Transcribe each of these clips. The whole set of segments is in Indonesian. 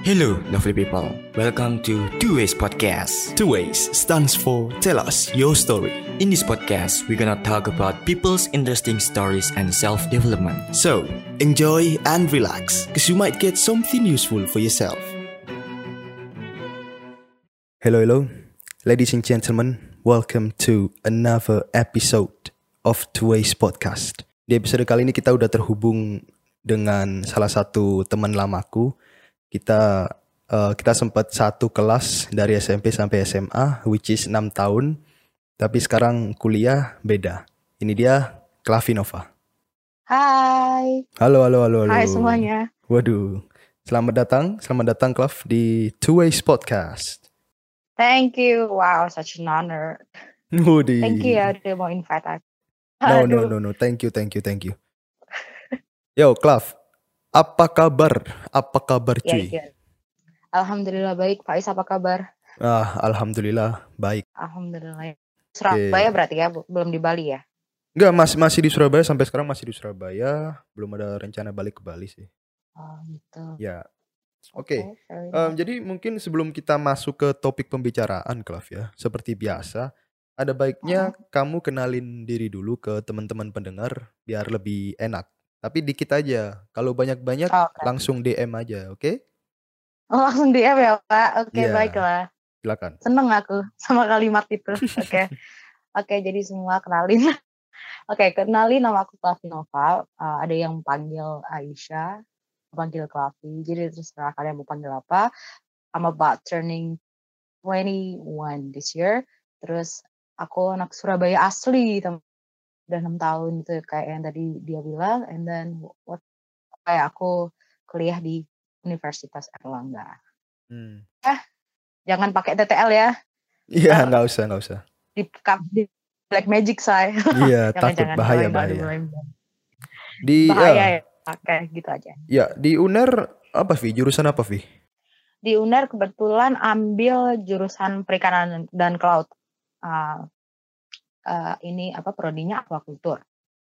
Hello, lovely people. Welcome to Two Ways Podcast. Two Ways stands for Tell Us Your Story. In this podcast, we're gonna talk about people's interesting stories and self-development. So, enjoy and relax, because you might get something useful for yourself. Hello, hello, ladies and gentlemen. Welcome to another episode of Two Ways Podcast. Di episode kali ini kita udah terhubung dengan salah satu teman lamaku. Kita eh, kita sempat satu kelas dari SMP sampai SMA, which is 6 tahun. Tapi sekarang kuliah beda. Ini dia Clavinova. Hai, Halo, halo, halo, halo. hai semuanya. Waduh, selamat datang, selamat datang Clav di Two Ways Podcast. Thank you. Wow, such an honor. Waduh. Thank you ya udah mau invite aku. No, no, no, no. Thank you, thank you, thank you. Yo, Clav. Apa kabar? Apa kabar Ya, cuy? ya. Alhamdulillah baik. Faiz apa kabar? Ah, alhamdulillah baik. Alhamdulillah. Surabaya berarti ya, belum di Bali ya? Enggak, masih masih di Surabaya sampai sekarang masih di Surabaya. Belum ada rencana balik ke Bali sih. Oh gitu. Ya. Oke. fair Em, enough. jadi mungkin sebelum kita masuk ke topik pembicaraan, Clav ya, seperti biasa, ada baiknya kamu kenalin diri dulu ke teman-teman pendengar biar lebih enak. Tapi dikit aja. Kalau banyak-banyak Oh, oke. langsung DM aja, oke? Oh, langsung DM ya Pak. Oke Iya. baiklah. Silakan. Seneng aku sama kalimat itu. Oke. Oke jadi semua kenalin. Oke kenalin nama aku Clavinova. Uh, ada yang panggil Aisyah, panggil Clavi. Jadi terserah kalian mau panggil apa. I'm about turning 21 this year. Terus aku anak Surabaya asli, tem- udah enam tahun gitu kayak yang tadi dia bilang. And then what kayak aku kuliah di Universitas Erlangga. Hmm. Jangan pakai TTL ya, Iya, Ah. nggak usah, nggak usah. di, di Black Magic saya. Iya, takut Jangan-jangan bahaya, bahaya. Di Bahaya ya, ya. Oke, gitu aja. ya, di UNER apa Vi? Jurusan apa Vi? Di UNER kebetulan ambil jurusan perikanan dan cloud. Ah, ah, ini apa prodinya aquaculture.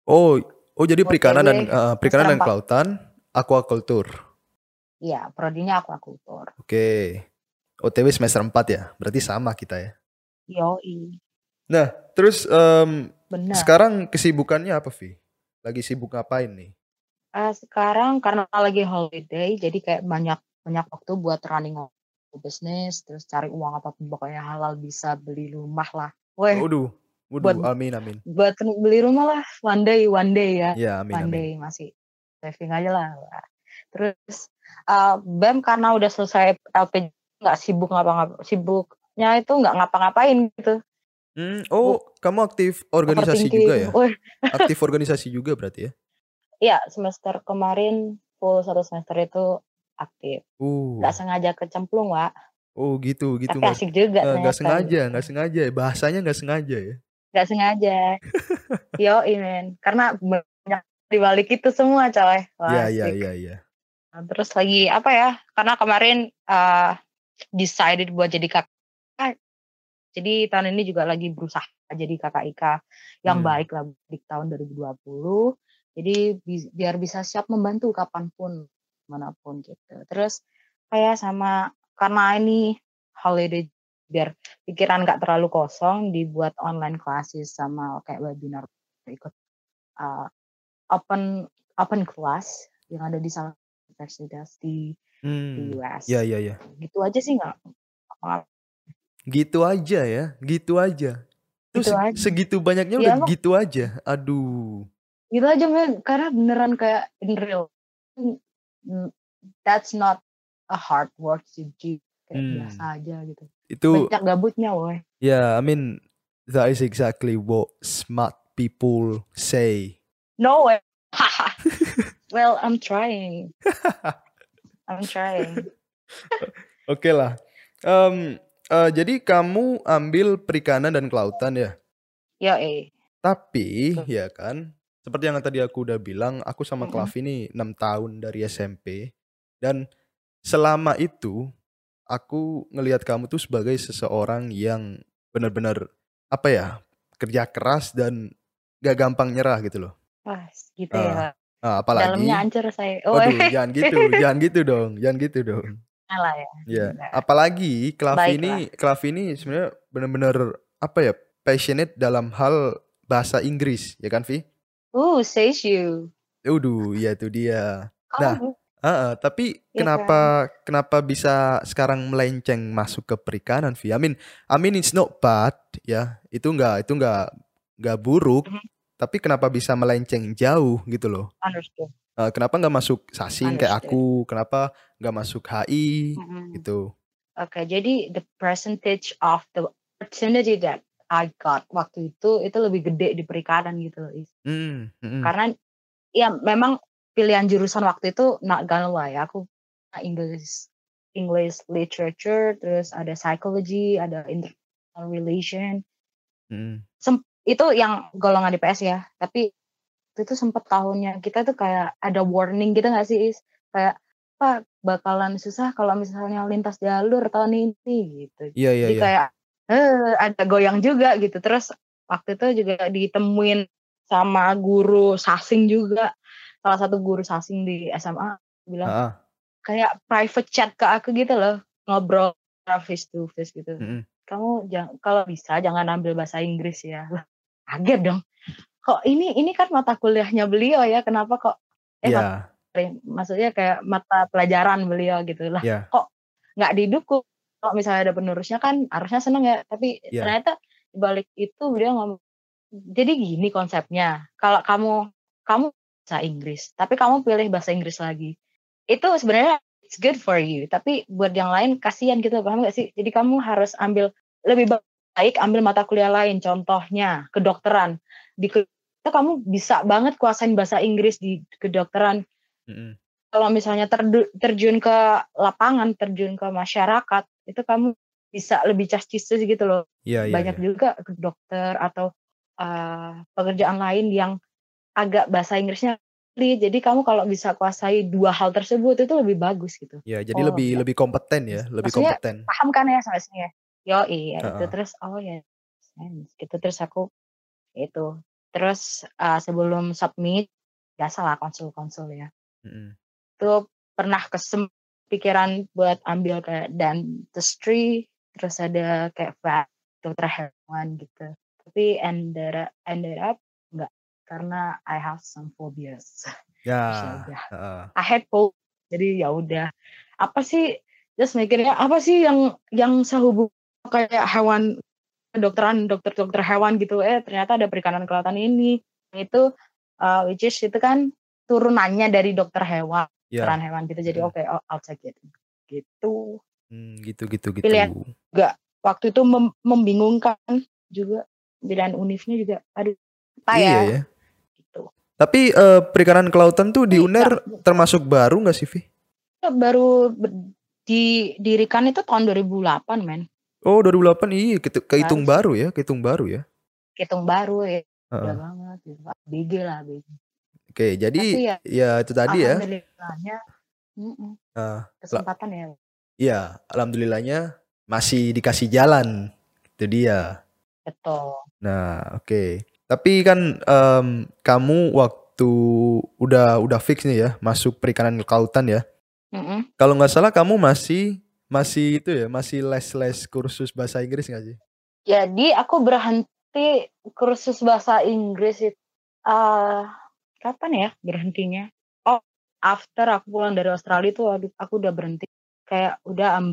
Oh, oh jadi OTW, perikanan dan eh, perikanan dan kelautan, aquaculture. Iya, prodinya aquaculture. Oke. OTW semester 4 ya. Berarti sama kita ya. Yoi, Nah, terus benar. sekarang kesibukannya apa Vi? Lagi sibuk ngapain nih? Ah, sekarang karena lagi holiday, jadi kayak banyak banyak waktu buat running bisnis, terus cari uang apa pun pokoknya halal bisa beli rumah lah. Weh, Waduh, waduh, buat- amin amin. buat beli rumah lah one day one day ya. Ya, amin one amin. day masih saving aja lah. Terus uh, BEM karena udah selesai LP nggak sibuk ngapa-ngapa sibuknya itu nggak ngapa-ngapain gitu. Hmm, oh, kamu aktif organisasi juga ya? Aktif organisasi juga berarti ya? Iya semester kemarin full satu semester itu aktif. Uh, sengaja kecemplung Wak. oh gitu gitu Tapi asik juga eh, nggak ternyata sengaja gitu. nggak sengaja ya bahasanya nggak sengaja ya. Nggak sengaja. Yo men karena banyak dibalik itu semua coy. Wah, Iya iya iya iya. Nah, terus lagi apa ya? Karena kemarin uh, decided buat jadi kakak. Jadi tahun ini juga lagi berusaha jadi kakak Ika yang Hmm. baik lah di tahun 2020. Jadi bi- biar bisa siap membantu kapan pun, mana pun gitu. Terus kayak sama karena ini holiday biar pikiran nggak terlalu kosong dibuat online classes sama kayak webinar ikut uh, open open class yang ada di salah universitas di, di Hmm. US. Iya iya iya. Gitu aja sih nggak Gitu aja ya, gitu aja. Terus Gitu aja. segitu banyaknya Ya, udah emang- gitu aja. Aduh. gitu aja men karena beneran kayak in real Mm, that's not a hard work sih kayak Hmm. biasa aja gitu Itu banyak gabutnya woy ya, I mean that is exactly what smart people say. no way well I'm trying I'm trying Oke lah. Em, eh, jadi kamu ambil perikanan dan kelautan ya. yo eh Tapi Betul. ya kan, seperti yang tadi aku udah bilang, aku sama Mm-mm. Klav ini 6 tahun dari SMP dan selama itu aku ngelihat kamu tuh sebagai seseorang yang benar-benar apa ya, kerja keras dan gak gampang nyerah gitu loh. Wah, gitu Ah, ya. Ah, apalagi Dalamnya hancur saya. Oh, Waduh, jangan gitu, jangan gitu dong, jangan gitu dong. lah ya. Ya, Enggak. apalagi Baiklah. ini Klavi ini sebenarnya benar-benar apa ya passionate dalam hal bahasa Inggris ya kan Vi? Uh, says you. Udah, ya itu dia. Kamu Nah, Heeh, tapi Iya kenapa kenapa bisa sekarang melenceng masuk ke perikanan Vi? I mean, I mean it's not bad ya. Itu enggak itu enggak enggak buruk. Mhm. Tapi kenapa bisa melenceng jauh gitu loh? understood. Eh, kenapa nggak masuk sasing kayak aku? Kenapa nggak masuk HI Mm-mm. gitu? Oke, jadi the percentage of the opportunity that I got waktu itu itu lebih gede di perikanan gitu loh. Is. Hmm. Karena ya memang pilihan jurusan waktu itu not gonna lie, aku English English literature, terus ada psychology, ada international relation. Mm. Itu yang golongan di PS ya. Tapi itu tuh sempet tahunnya kita tuh kayak ada warning gitu gak sih Is? Kayak Pak bakalan susah kalau misalnya lintas jalur tahun ini gitu. Iya iya Jadi iya. kayak eh ada goyang juga gitu. Terus waktu itu juga ditemuin sama guru sasing juga. Salah satu guru sasing di SMA bilang ah. kayak private chat ke aku gitu loh, ngobrol face to face gitu. Mm-mm. Kamu jangan kalau bisa jangan ambil bahasa Inggris ya. Lah, kaget dong. Kok ini ini kan mata kuliahnya beliau ya, kenapa kok eh Iya, mata- maksudnya kayak mata pelajaran beliau gitu lah. iya. nggak didukung. Kalau misalnya ada penerusnya kan harusnya seneng ya, tapi Iya. ternyata balik itu dia ngomong jadi gini konsepnya. Kalau kamu kamu bahasa Inggris, tapi kamu pilih bahasa Inggris lagi. Itu sebenarnya it's good for you, tapi buat yang lain kasihan gitu, paham gak sih? Jadi kamu harus ambil lebih baik ambil mata kuliah lain, contohnya kedokteran. Di itu kamu bisa banget kuasain bahasa Inggris di kedokteran Mm-mm. kalau misalnya terjun ke lapangan, terjun ke masyarakat, itu kamu bisa lebih castis gitu loh. Iya iya. Banyak iya. juga dokter atau uh, pekerjaan lain yang agak bahasa Inggrisnya. Jadi kamu kalau bisa kuasai dua hal tersebut itu lebih bagus gitu. Iya, jadi Oh, lebih ya. lebih kompeten ya, lebih Maksudnya kompeten. Paham kan ya sama sini ya? Yo iya itu Heeh. terus oh ya sense gitu terus aku itu terus uh, sebelum submit biasalah konsul-konsul ya Mm-mm. itu pernah buat ambil kayak dentistry terus ada kayak vet dokter hewan gitu tapi ended up, ended up enggak karena I have some phobias Ya. Terus ya heeh. I had phobia jadi ya udah apa sih just mikirnya apa sih yang yang sehubung kayak hewan kedokteran dokter dokter hewan gitu eh ternyata ada perikanan kelautan ini itu uh, which is itu kan turunannya dari dokter hewan Ya. peran hewan gitu jadi Mm. oke I'll, I'll take it gitu Hmm, gitu gitu gitu. Pilihan. waktu itu mem- membingungkan juga pilihan univnya juga aduh apa Iya ya ya. Tapi eh, perikanan kelautan tuh di Tapi UNER termasuk baru nggak sih, Vi? baru ber- didirikan itu tahun 2008 men Oh, 2008 iya kehitung Baru. baru ya, kehitung baru ya. hitung baru ya Heeh. udah banget gitu. BG lah BG Oke, jadi Tapi ya, ya itu tadi ya. alhamdulillahnya Ah, kesempatan ya Iya, alhamdulillahnya masih dikasih jalan. Itu dia. betul Nah, oke. Tapi kan em, kamu waktu udah udah fix nih ya masuk perikanan kelautan ya. Mm-mm. Kalau nggak salah kamu masih masih itu ya, masih les-les kursus bahasa Inggris nggak sih? jadi aku berhenti kursus bahasa Inggris itu eh, kapan ya berhentinya oh after aku pulang dari Australia tuh aduh, aku udah berhenti kayak udah am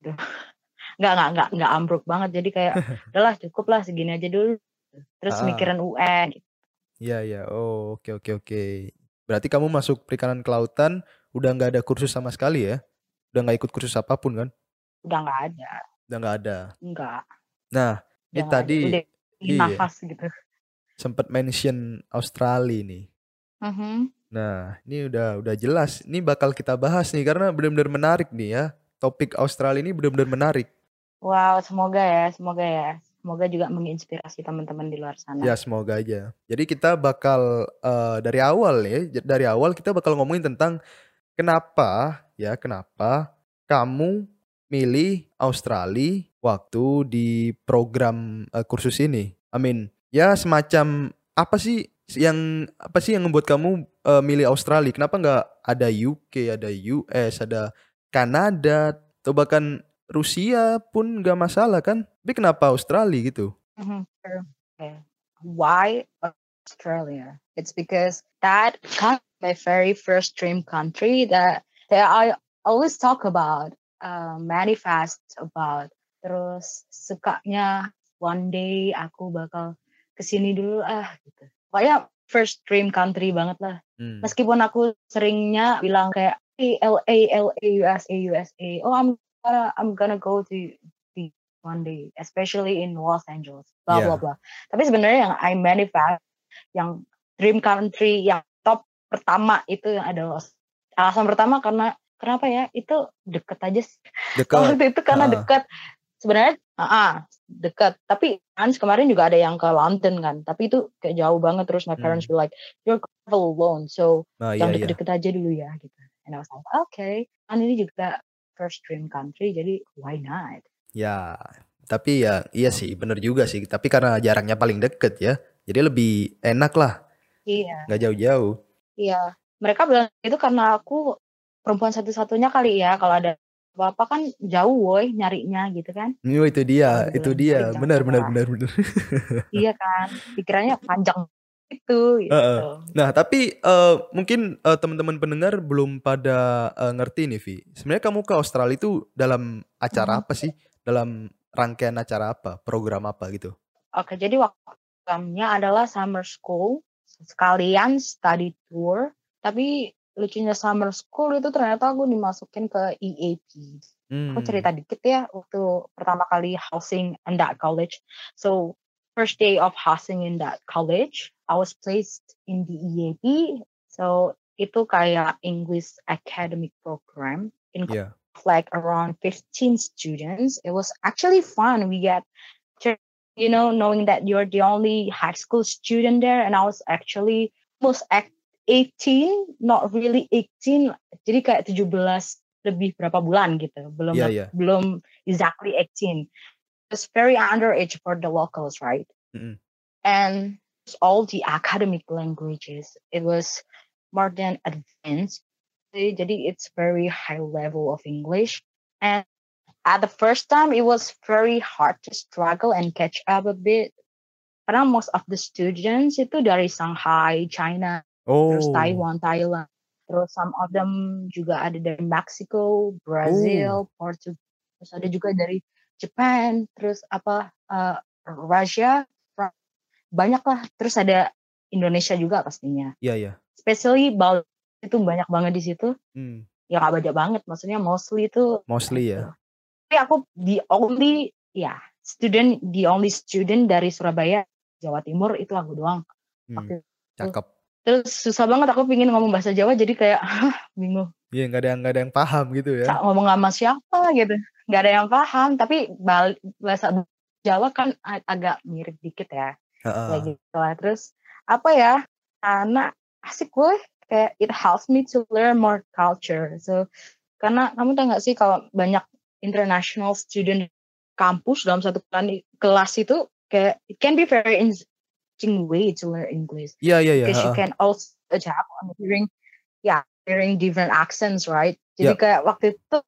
nggak nggak nggak nggak ambruk banget jadi kayak udahlah cukup lah segini aja dulu terus Ah. mikirin UN gitu. Iya, iya. Oh, oke oke oke. Berarti kamu masuk perikanan kelautan udah nggak ada kursus sama sekali ya? Udah nggak ikut kursus apa pun kan? udah nggak ada Udah nggak ada. nggak Nah, ini udah ada. tadi udah iya. nafas gitu sempat mention Australia nih. Mhm. Nah, ini udah udah jelas. Ini bakal kita bahas nih karena benar-benar menarik nih ya. Topik Australia ini benar-benar menarik. Wow, semoga ya, semoga ya. Semoga juga menginspirasi teman-teman di luar sana. Ya, semoga aja. Jadi kita bakal eh, dari awal ya, dari awal kita bakal ngomongin tentang kenapa ya, kenapa kamu milih Australia waktu di program eh, kursus ini. I mean, ya semacam apa sih yang apa sih yang membuat kamu eh, milih Australia? Kenapa nggak ada UK, ada US, ada Kanada, atau bahkan Rusia pun gak masalah kan tapi kenapa Australia gitu Mhm. Okay. Why Australia? It's because that country, my very first dream country that that I always talk about, uh, manifest about. Terus sukanya one day aku bakal ke sini dulu ah gitu. Pokoknya first dream country banget lah. Hmm. Meskipun aku seringnya bilang kayak "Hey, LA, LA, USA, USA. Oh, I'm gonna, I'm gonna go to the one day, especially in Los Angeles. Blah Yeah. blah blah. Tapi sebenarnya yang I manifest, yang dream country yang top pertama itu yang ada Los. Alasan pertama karena kenapa ya? Itu deket aja sih. dekat Waktu itu karena Ah. deket. Sebenarnya, ah deket. Tapi Hans kemarin juga ada yang ke London kan. Tapi itu kayak jauh banget. Terus my parents Hmm. were like, you're travel alone, so iya yang iya deket-deket aja dulu ya gitu. And I was like, okay, kan ini juga first dream country, jadi why not? ya tapi ya iya sih bener juga sih tapi karena jaraknya paling deket ya jadi lebih enak lah Iya, nggak jauh-jauh iya. Mereka bilang itu karena aku perempuan satu-satunya kali ya, kalau ada apa-apa kan jauh woi nyarinya gitu kan. Oh, itu dia, itu dia. "Jangan Benar, benar, salah." benar, benar. iya kan, pikirannya panjang itu gitu. Heeh. Nah, tapi eh, mungkin eh, teman-teman pendengar belum pada eh, ngerti nih, Vi. Sebenarnya kamu ke Australia itu dalam acara Mhm. apa sih? Dalam rangkaian acara apa? Program apa gitu? Oke, jadi waktu programnya adalah summer school, sekalian study tour. Tapi lucunya summer school itu ternyata aku dimasukin ke EAP. Aku Hmm. cerita dikit ya, waktu pertama kali housing in that college. So, first day of housing in that college, I was placed in the EAP. So, itu kayak uh, English academic program in Iya. like around 15 students. It was actually fun. We get, you know, knowing that you're the only high school student there, and I was actually almost at 18, not really 18. Jadi kayak 17 lebih berapa bulan gitu. Belum Iya, iya. belum exactly 18. It's very underage for the locals, right? Mm-mm. And all the academic languages, it was more than advanced. Jadi it's very high level of English. And at the first time it was very hard to struggle and catch up a bit. Karena most of the students itu dari Shanghai, China, Oh. terus Taiwan, Thailand, terus some of them juga ada dari Mexico, Brazil, Portugal, terus ada juga dari Japan, terus apa uh, Russia, banyak lah, terus ada Indonesia juga pastinya, Iya, iya. especially Bali itu banyak banget di situ Hmm. ya nggak banyak banget maksudnya mostly itu Mostly ya. tapi aku the only ya student the only student dari Surabaya Jawa Timur itu aku doang Hmm. Waktu Cakep. terus susah banget aku pingin ngomong bahasa Jawa jadi kayak "Hah, bingung Iya, nggak ada yang nggak ada yang paham gitu ya. Ngomong sama siapa gitu nggak ada yang paham tapi bahasa Jawa kan ag- agak mirip dikit ya Heeh. kayak gitu lah terus apa ya karena asik gue kayak it helps me to learn more culture so karena kamu tahu nggak sih kalau banyak international student kampus dalam satu kelas itu kayak it can be very interesting way to learn English Iya, iya, iya. because you heeh. can also adapt on hearing yeah hearing different accents right jadi Yep. kayak waktu itu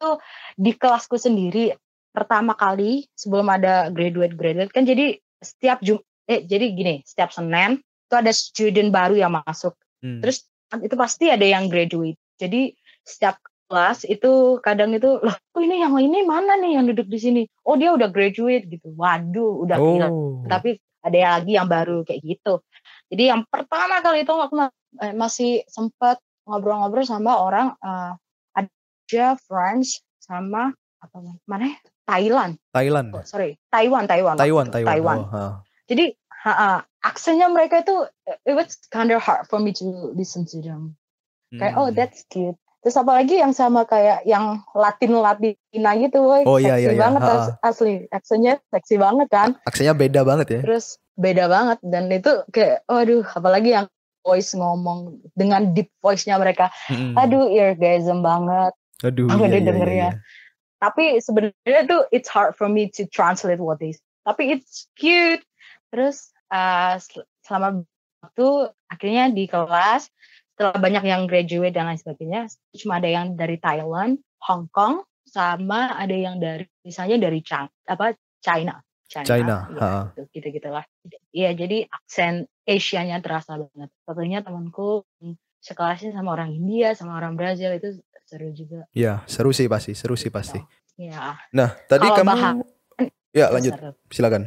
di kelasku sendiri pertama kali sebelum ada graduate graduate kan jadi setiap jum eh jadi gini setiap senin itu ada student baru yang masuk Hmm. terus itu pasti ada yang graduate jadi setiap kelas itu kadang itu loh kok ini yang ini mana nih yang duduk di sini oh dia udah graduate gitu waduh udah gila Oh. tapi ada yang lagi yang baru kayak gitu. Jadi yang pertama kali itu aku eh, masih sempat ngobrol-ngobrol sama orang eh, ada French sama apa mana ya? Thailand. Thailand. Oh, sorry, Taiwan, Taiwan. Taiwan, Taiwan. Taiwan. Oh, ha. Jadi ha, ha, aksennya mereka itu it was kind of hard for me to listen to them. Kayak oh Hmm. that's cute. Terus apalagi yang sama kayak yang Latin Latina gitu, woy. Oh, iya, iya, iya. banget as- asli. Aksennya seksi banget kan Aksennya beda banget ya. terus beda banget dan itu kayak waduh apalagi yang voice ngomong dengan deep voice-nya mereka Mm-mm. aduh eargasm banget Aduh, aku iya, iya, dengernya. iya, iya. tapi sebenarnya tuh it's hard for me to translate what they tapi it's cute terus uh, sel- selama waktu akhirnya di kelas setelah banyak yang graduate dan lain sebagainya cuma ada yang dari Thailand Hong Kong sama ada yang dari misalnya dari Chang, apa China. China, China, ya, ha. gitu, gitu gitulah. Iya, jadi aksen Asianya terasa banget. Satunya temanku sekelasnya sama orang India, sama orang Brazil itu seru juga. Ya, seru sih pasti, seru sih pasti. Ya, Nah, tadi Kalau kamu bahas- Ya, itu lanjut. seru. Silakan.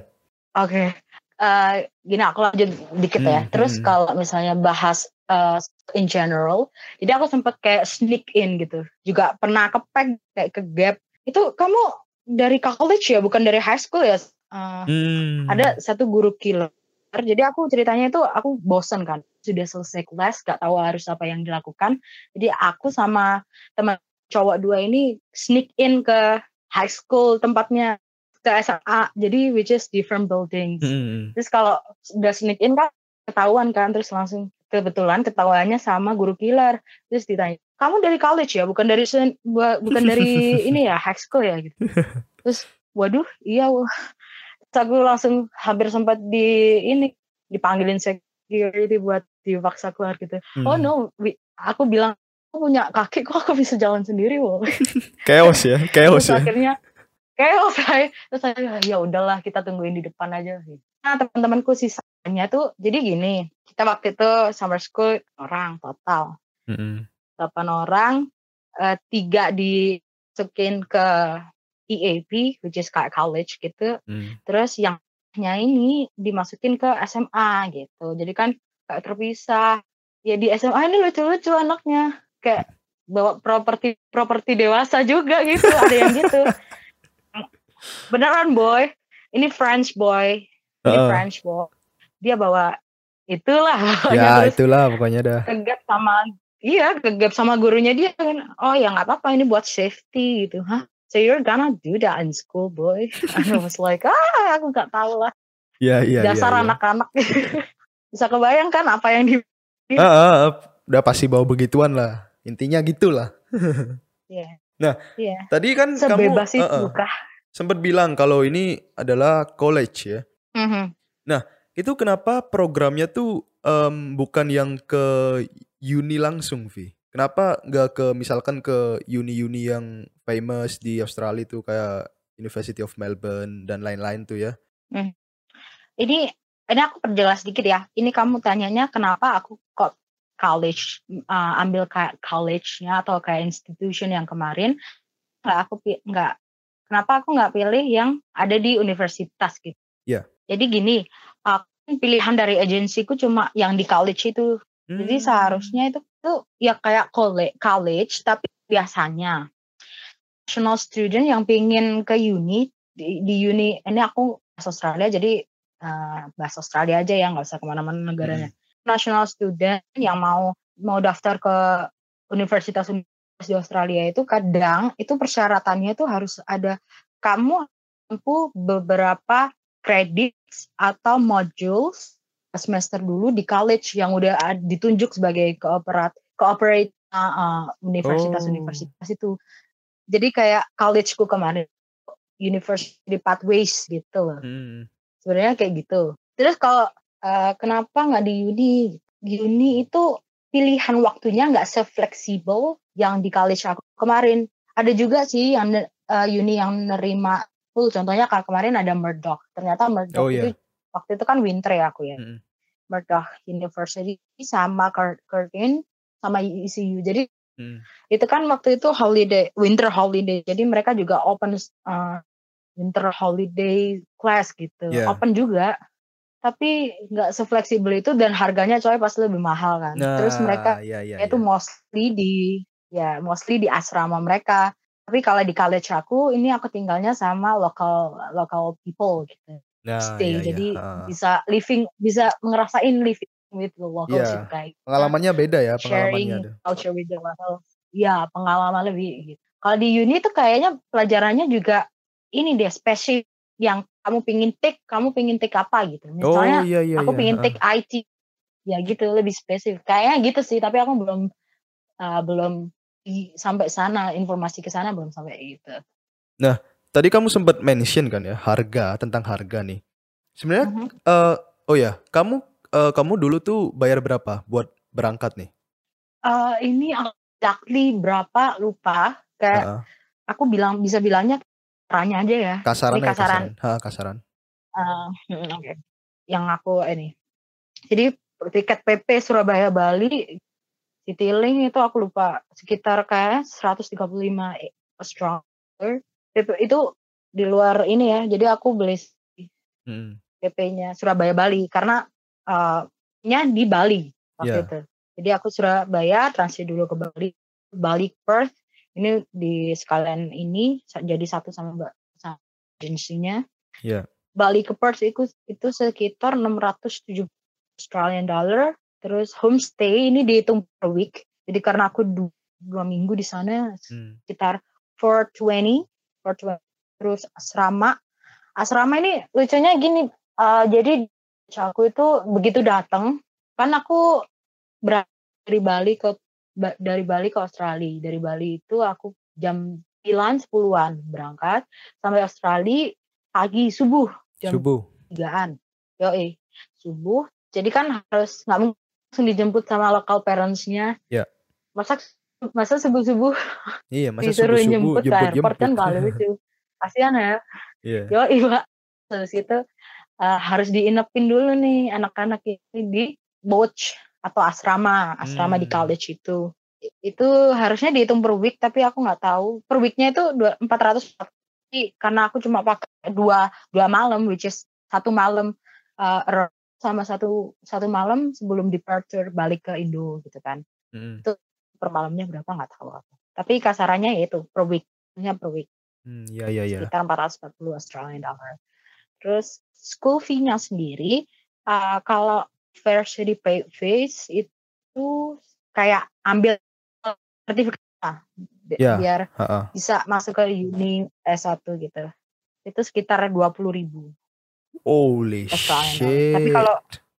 Oke, eh, gini aku lanjut dikit ya. Hmm, Terus hmm. kalau misalnya bahas eh, in general, jadi aku sempat kayak sneak in gitu. Juga pernah kepeg kayak ke gap. Itu kamu dari college ya, bukan dari high school ya? Eh, Hmm. Ada satu guru killer. Jadi aku ceritanya itu aku bosen kan. Sudah selesai kelas, gak tahu harus apa yang dilakukan. Jadi aku sama teman cowok dua ini sneak in ke high school tempatnya ke SMA. Jadi which is different buildings. Hmm. Terus kalau udah sneak in kan ketahuan kan terus langsung kebetulan ketahuannya sama guru killer. Terus ditanya, "Kamu dari college ya? Bukan dari bukan dari ini ya, high school ya?" gitu. Terus waduh, iya wah. Terus aku langsung hampir sempat di ini dipanggilin security buat dipaksa keluar gitu. Oh Hmm. no, wi- aku bilang aku punya kaki kok aku bisa jalan sendiri loh. Chaos ya, chaos ya. akhirnya chaos saya terus saya ya udahlah kita tungguin di depan aja. Sih. Nah teman-temanku sisanya tuh jadi gini kita waktu itu summer school orang total. Hmm. 8 orang eh, tiga dimasukin ke EAP which is kayak college gitu. Hmm. terus yang nya ini dimasukin ke SMA gitu. Jadi kan kayak terpisah. Ya di SMA ini lucu-lucu anaknya. Kayak bawa properti properti dewasa juga gitu ada yang gitu beneran boy ini French boy ini Heeh. French boy dia bawa itulah Ya, itulah pokoknya dah. kegap sama iya kegap sama gurunya dia kan oh ya nggak apa-apa ini buat safety gitu hah so you're gonna do that in school boy I was like ah aku nggak tahu lah Ya, iya, iya. dasar iya. anak-anak bisa kebayangkan apa yang di Ah, ah, ah, udah pasti bawa begituan lah. Intinya gitulah. Iya. Nah, Iya. Tadi kan kamu sebebas itu ah, ah, kah sempat bilang kalau ini adalah college ya. Mhm. Itu kenapa programnya tuh em, bukan yang ke uni langsung, Vi? Kenapa nggak ke misalkan ke uni-uni yang famous di Australia tuh kayak University of Melbourne dan lain-lain tuh ya? ini ini aku perjelas dikit ya ini kamu tanyanya kenapa aku kok college uh, ambil kayak college-nya atau kayak institution yang kemarin nggak aku nggak kenapa aku nggak pilih yang ada di universitas gitu Iya. jadi gini aku pilihan dari agensiku cuma yang di college itu jadi Hmm. seharusnya itu tuh ya kayak college, college tapi biasanya national student yang pingin ke uni di, di uni ini aku bahasa Australia jadi eh, bahasa Australia aja ya nggak usah ke mana-mana negaranya. National student yang mau mau daftar ke universitas di Australia itu kadang itu persyaratannya itu harus ada kamu mampu beberapa kredit atau modules semester dulu di college yang udah ditunjuk sebagai kooperat cooperate uh, universitas-universitas itu. Jadi kayak collegeku kemarin university pathways gitu loh. Hmm. Sebenarnya kayak gitu. Terus kalau uh, kenapa nggak di uni? Di uni itu pilihan waktunya nggak se-fleksibel yang di college aku kemarin. Ada juga sih yang uh, uni yang nerima full. Contohnya kayak kemarin ada Murdoch. Ternyata Murdoch Oh, iya. itu waktu itu kan winter ya aku ya. Mm-mm. Murdoch University sama Cur- Curtin sama ECU. Jadi Hmm. itu kan waktu itu holiday winter holiday jadi mereka juga open uh, winter holiday class gitu Yeah. open juga tapi nggak sefleksibel itu dan harganya coy pasti lebih mahal kan terus mereka ya, ya, itu ya. mostly di ya mostly di asrama mereka tapi kalau di college aku ini aku tinggalnya sama local local people gitu Nah, stay ya, ya. jadi Ah. bisa living bisa ngerasain living with the locals Iya. gitu, kayak Pengalamannya beda ya, sharing pengalamannya ada. culture with the locals. Ya, pengalaman lebih gitu. Kalau di uni tuh kayaknya pelajarannya juga ini deh spesifik yang kamu pingin take, kamu pingin take apa gitu. Oh Misalnya iya iya aku iya. pingin take IT. Ya gitu, lebih spesifik. Kayaknya gitu sih, tapi aku belum uh, belum sampai sana, informasi ke sana belum sampai gitu. Tadi kamu sempat mention kan ya harga tentang harga nih. Sebenarnya Mhm. eh, oh ya, kamu eh, kamu dulu tuh bayar berapa buat berangkat nih? Uh, ini exactly berapa lupa kayak Heeh. aku bilang bisa bilangnya caranya aja ya. Kasaran Ini ya, kasaran. kasaran. Ha, kasaran. Hmm, oke. Yang aku ini. Jadi tiket PP Surabaya Bali Citylink itu aku lupa sekitar kayak 135 Australian dollar. PP itu di luar ini ya. Jadi aku beli Hmm. PP-nya Surabaya Bali karena eh, nya di Bali waktu Iya. itu. Jadi aku Surabaya transit dulu ke Bali, Bali Perth. Ini di sekalian ini jadi satu sama Mbak agensinya. Iya. Bali ke Perth itu itu sekitar 670 Australian dollar. Terus homestay ini dihitung per week. Jadi karena aku du- dua minggu di sana Hmm. sekitar 420, 420. Terus asrama, asrama ini lucunya gini. eh, jadi aku itu begitu datang, kan aku dari Bali ke dari Bali ke Australia. Dari Bali itu aku jam 9 10-an berangkat sampai Australia pagi subuh jam Subuh. tigaan. Yoi, subuh. Jadi kan harus nggak mungkin langsung dijemput sama local parents-nya. Ya. Masa masa subuh-subuh Iya, masa disuruh subuh-subuh jemput ke airport kan paling lucu. Kasihan ya. Iya. Yoi, Pak. Terus itu eh, harus diinepin dulu nih anak-anak ini di boch atau asrama, asrama di Hmm. college itu. Itu harusnya dihitung per week, tapi aku nggak tahu. Per weeknya itu dua- 400 tapi karena aku cuma pakai dua dua malam, which is satu malam eh, sama satu satu malam sebelum departure balik ke Indo gitu kan. Hmm. Per malamnya berapa nggak tahu aku. Tapi kasarannya ya itu per weeknya per week Hmm, iya iya iya. sekitar 440 Australian dollar. Terus school fee-nya sendiri uh, kalau varsity pay fees itu kayak ambil sertifikat lah, bi- Ya. biar Ha-ha. bisa masuk ke uni S1 gitu. Itu sekitar 20 ribu Holy shit. Tapi kalau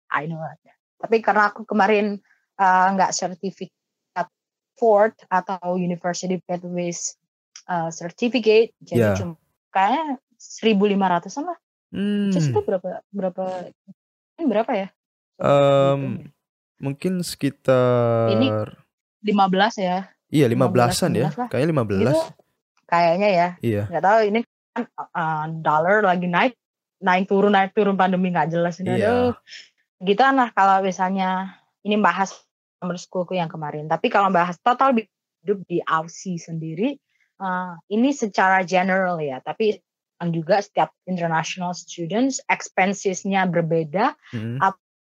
I know. Tapi karena aku kemarin uh, nggak sertifikat Ford atau University Pathways uh, certificate, jadi Ya. cuma kayaknya 1.500 lah. Hmm. Terus itu berapa berapa ini berapa ya? Em, mungkin sekitar 15 ya. iya 15, 15-an ya. 16 lah. Kayaknya 15. Itu kayaknya ya. Iya. Nggak tahu ini kan uh, dollar lagi naik naik turun naik turun pandemi nggak jelas ini. Iya. Aduh. Gitu lah kalau misalnya ini bahas summer schoolku yang kemarin. Tapi kalau bahas total hidup di Aussie sendiri uh, ini secara general ya. Tapi juga setiap international students expensesnya berbeda Hmm.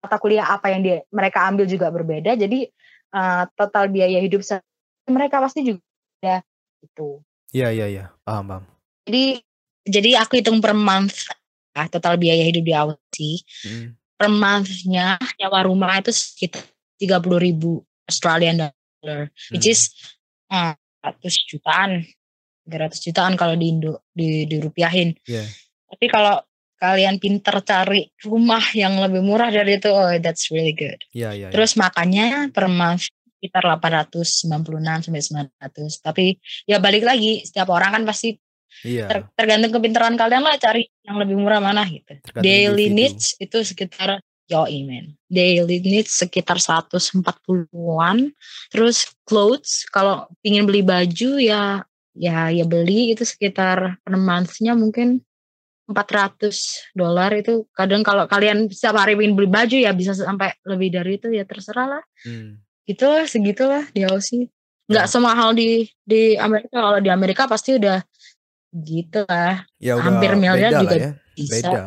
mata kuliah apa yang dia mereka ambil juga berbeda jadi uh, total biaya hidup mereka pasti juga beda itu Iya iya iya. Paham paham. jadi jadi aku hitung per month total biaya hidup di Aussie Hmm. per monthnya nyawa rumah itu sekitar 30 ribu Australian dollar which Hmm. is uh, 100 jutaan 300 jutaan kalau di Indo di dirupiahin Iya. tapi kalau kalian pinter cari rumah yang lebih murah dari itu oh that's really good Iya iya. iya. Terus makannya per month sekitar 896 sampai 900. Tapi ya balik lagi, setiap orang kan pasti Iya. ter- tergantung kepintaran kalian lah cari yang lebih murah mana gitu. Tergantung Daily individu. needs itu sekitar yo men. Daily needs sekitar 140-an. Terus clothes kalau pingin beli baju ya ya ya beli itu sekitar per month-nya mungkin 400 dolar itu kadang kalau kalian setiap hari ingin beli baju ya bisa sampai lebih dari itu ya terserah lah Hmm. gitu lah segitulah di Aussie nggak Ya. semahal di di Amerika kalau di Amerika pasti udah gitu lah Ya udah Hampir miliar juga ya. bisa Beda.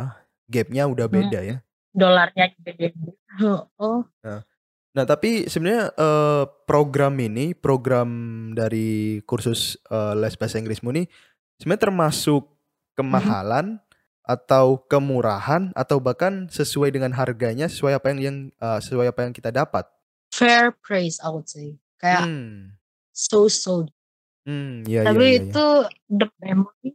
Gapnya udah Hmm. beda ya. dolarnya juga beda. oh, oh Nah tapi sebenarnya eh, program ini program dari kursus eh, les bahasa Inggrismu ini sebenarnya termasuk kemahalan atau kemurahan atau bahkan sesuai dengan harganya sesuai apa yang yang eh, sesuai apa yang kita dapat. fair price I would say kayak Hmm. so so Hmm, iya iya tapi iya. iya. itu the memory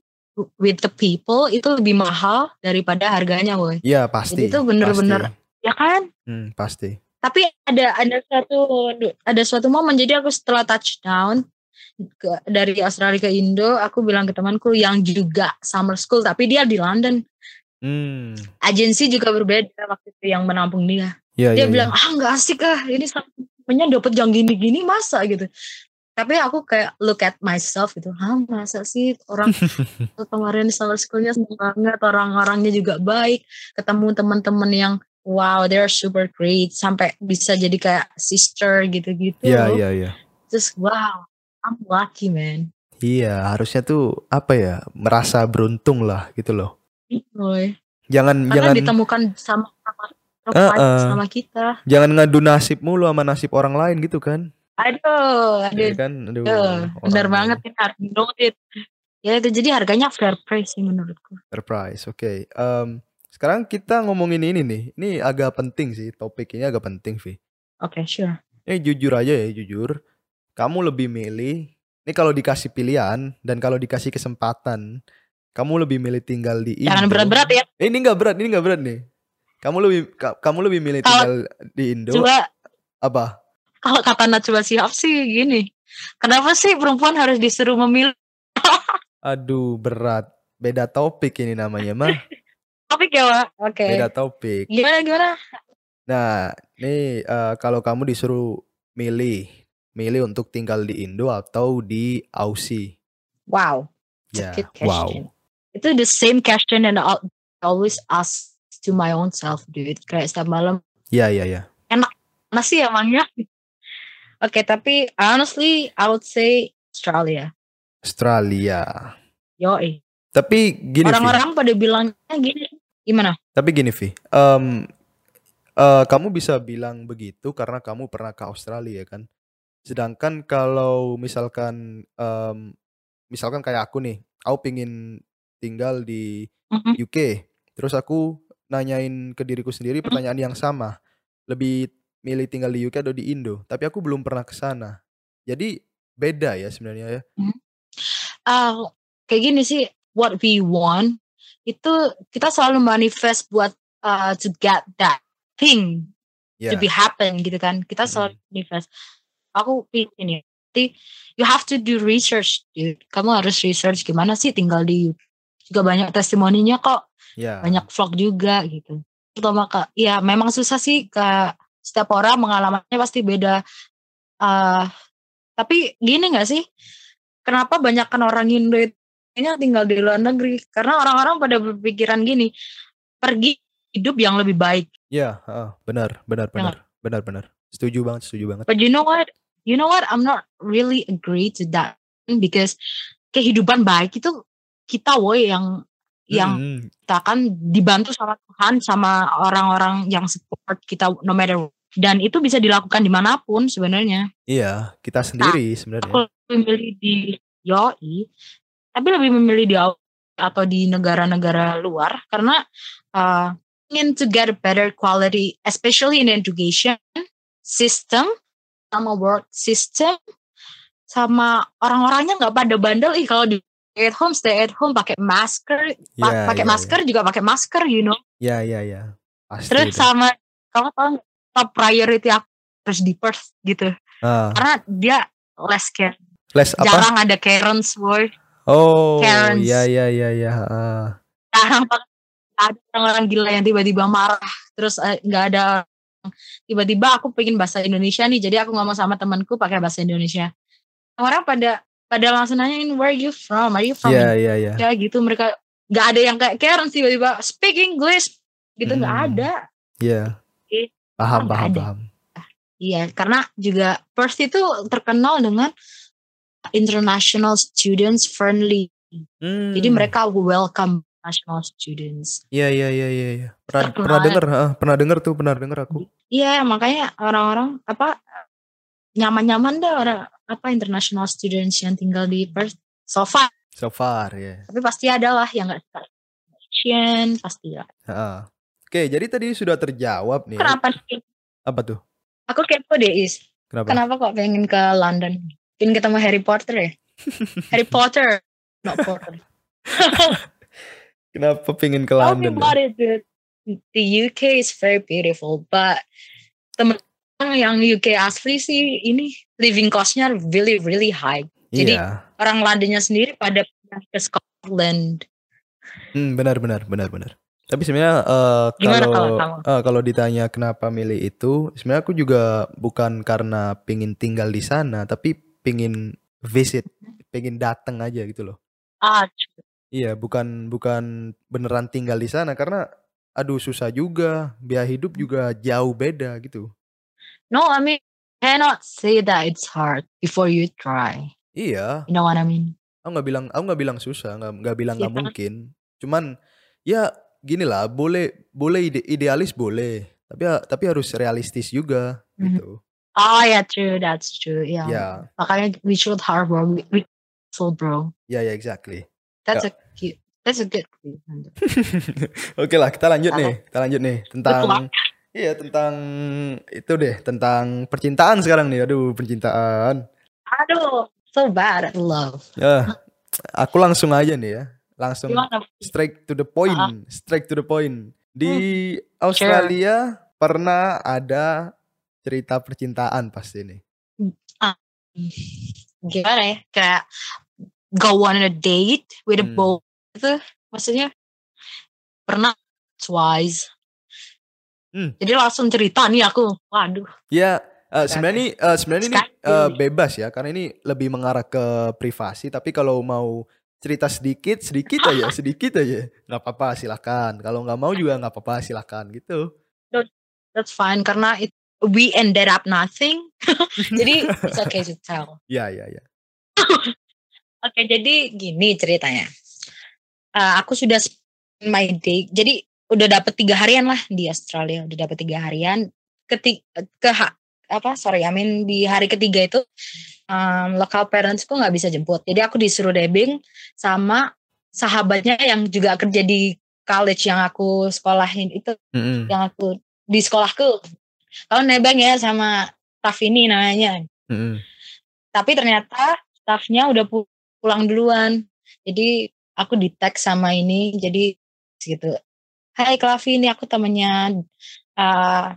with the people itu lebih mahal daripada harganya boy Iya pasti. Jadi itu bener-bener- ya kan Hmm, pasti. tapi ada ada suatu ada suatu momen jadi aku setelah touchdown ke, dari Australia ke Indo aku bilang ke temanku yang juga summer school tapi dia di London Hmm. agensi juga berbeda waktu itu yang menampung dia Iya dia iya. bilang ah nggak asik ah ini namanya dapat yang gini-gini masa gitu tapi aku kayak look at myself gitu ah masa sih orang kemarin summer schoolnya seneng banget orang-orangnya juga baik ketemu teman-teman yang wow they're super great sampai bisa jadi kayak sister gitu-gitu Iya, iya, iya. terus wow I'm lucky man Iya, harusnya tuh apa ya? Merasa beruntung lah gitu loh. Boy. Jangan karena jangan ditemukan sama sama Uh-uh. sama kita jangan ngadu nasib mulu sama nasib orang lain gitu kan. Aduh aduh Iya kan? Aduh. Bener orang banget ini harus noted. Ya itu jadi harganya fair price sih menurutku. Surprise. Oke. Em, sekarang kita ngomongin ini nih. Ini agak penting sih. Topik ini agak penting, Vi. Oke, sure. Ini jujur aja ya, jujur. Kamu lebih milih ini kalau dikasih pilihan dan kalau dikasih kesempatan, kamu lebih milih tinggal di Indo. Jangan berat-berat ya. Eh, ini nggak berat, ini nggak berat nih. Kamu lebih ka- kamu lebih milih tinggal di Indo Coba apa? Kalau kata Najwa Shihab sih gini. Kenapa sih perempuan harus disuruh memilih Aduh, berat. Beda topik ini namanya mah. topik ya, Wak? Oke. Beda topik. Gimana gimana? Nah, nih eh, kalau kamu disuruh milih, milih untuk tinggal di Indo atau di Aussie. Wow. Ya, good wow. Itu the same question and I always ask to my own self, dude. Kayak setiap malam, Ya, ya, ya. mana sih emangnya? Oke, tapi honestly, I would say Australia. Australia. Yo, Tapi gini, orang-orang pada bilangnya gini. Gimana? Tapi gini, Vi. Em, eh, kamu bisa bilang begitu karena kamu pernah ke Australia kan. Sedangkan kalau misalkan em, misalkan kayak aku nih, aku pingin tinggal di Mhm. UK. Terus aku nanyain ke diriku sendiri pertanyaan yang sama. Lebih milih tinggal di UK atau di Indo? Tapi aku belum pernah ke sana. Jadi beda ya sebenarnya ya. Ah, kayak gini sih what we want itu kita selalu manifest buat uh, to get that thing Ya. to be happen gitu kan kita selalu Mhm. manifest aku ya Jadi, you have to do research dude kamu harus research gimana sih tinggal di UK juga banyak testimoninya kok Ya. banyak vlog juga gitu terutama ke ya memang susah sih ke setiap orang pengalamannya pasti beda eh tapi gini nggak sih kenapa banyak kan orang Indo itu tinggal di luar negeri karena orang-orang pada berpikiran gini pergi hidup yang lebih baik Ya, heeh, benar, benar, Ya benar. Benar, benar. Setuju banget, setuju banget. but you know what you know what I'm not really agree to that because kehidupan baik itu kita woi yang yang Mm, kita akan dibantu sama Tuhan sama orang-orang yang support kita no matter what. Dan itu bisa dilakukan di mana pun sebenarnya Iya, kita sendiri sebenarnya. aku lebih memilih di Yoi tapi lebih memilih di Au- atau di negara-negara luar karena uh, ingin to get a better quality especially in education system sama work system sama orang-orangnya nggak pada bandel ih kalau di stay at home stay at home pakai masker Iya, pakai iya, masker juga pakai masker you know Ya, ya, ya. Pasti. terus itu. sama kamu nggak, top priority aku harus di Perth gitu Ah, karena dia less care les apa? jarang ada Karens boy Oh, Karens. ya, ya, ya, ya. ah. jarang banget ada orang-orang gila yang tiba-tiba marah terus eh, nggak ada tiba-tiba aku pengen bahasa Indonesia nih jadi aku ngomong sama temanku pakai bahasa Indonesia orang pada pada langsung nanyain where you from are you from Ya, ya, ya. Indonesia gitu mereka nggak ada yang kayak Karen tiba-tiba speak English gitu nggak Hmm. ada Ya. Paham, paham, paham. iya karena juga Perth itu terkenal dengan international students friendly jadi Hmm. mereka welcome national students Iya, iya, iya, iya, iya. Pernah, Terkenal pernah ya. denger, ah, pernah denger tuh, pernah denger aku. Iya, makanya orang-orang apa nyaman-nyaman deh orang apa international students yang tinggal di Perth so far. So far, ya. Tapi pasti ada lah yang nggak suka pasti lah. Ah. Oke, jadi tadi sudah terjawab nih. Kenapa nih? Apa tuh? Aku kepo deh Is. Kenapa? Kenapa kok pengen ke London? Pengen ketemu Harry Potter ya? Harry Potter, not Potter. Kenapa pengen ke Tell me London? about it, dude. The UK is very beautiful, but temen yang UK asli sih ini living costnya really really high. Jadi Iya. orang Londonnya sendiri pada ke Scotland. Hmm, benar benar benar benar. Tapi sebenarnya Gimana kalau eh, kalau ditanya kenapa milih itu, sebenarnya aku juga bukan karena pingin tinggal di sana, tapi pingin visit, pingin datang aja gitu loh. Ah, Iya, bukan bukan beneran tinggal di sana karena aduh susah juga, biaya hidup juga jauh beda gitu. no, I mean, cannot say that it's hard before you try. Iya, You know what I mean? aku nggak bilang aku nggak bilang susah, nggak nggak bilang nggak Iya. mungkin. Cuman ya gini lah, boleh boleh ide, idealis boleh, tapi ya- tapi harus realistis juga Mhm. gitu. Oh yeah, true. That's true. Yeah. Ya, Makanya we should hard work. We, so bro. ya ya exactly. That's a cute. That's a good. Oke lah, kita lanjut nih. Kita lanjut nih tentang iya tentang itu deh, tentang percintaan sekarang nih. Aduh, percintaan. Aduh, so bad at love. Ya, aku langsung aja nih ya. Langsung Gimana? straight to the point, Ah. straight to the point. Di Australia pernah ada cerita percintaan pasti nih. Gimana ya? Kayak go on a date with a Hmm. boy itu maksudnya pernah twice. Hmm. Jadi langsung cerita nih aku. Waduh. Ya, eh, sebenarnya ini eh, sebenarnya ini eh, bebas ya karena ini lebih mengarah ke privasi tapi kalau mau cerita sedikit sedikit aja sedikit aja nggak apa-apa silakan kalau nggak mau juga nggak apa-apa silakan gitu That's fine karena it, we ended up nothing. Jadi it's okay to tell. ya ya ya Oke, jadi gini ceritanya. Eh, aku sudah spend my day. Jadi udah dapet tiga harian lah di Australia. Udah dapet tiga harian. Ketik ke ha- apa? Sorry, I mean di hari ketiga itu um, local parentsku nggak bisa jemput. Jadi aku disuruh debing sama sahabatnya yang juga kerja di college yang aku sekolahin itu, Mm-mm. yang aku di sekolahku. Kalau nebeng ya sama staff ini namanya. Mm-mm. Tapi ternyata staffnya udah pu- pulang duluan. Jadi aku di tag sama ini. Jadi gitu. Hai Klavi, ini aku temennya uh,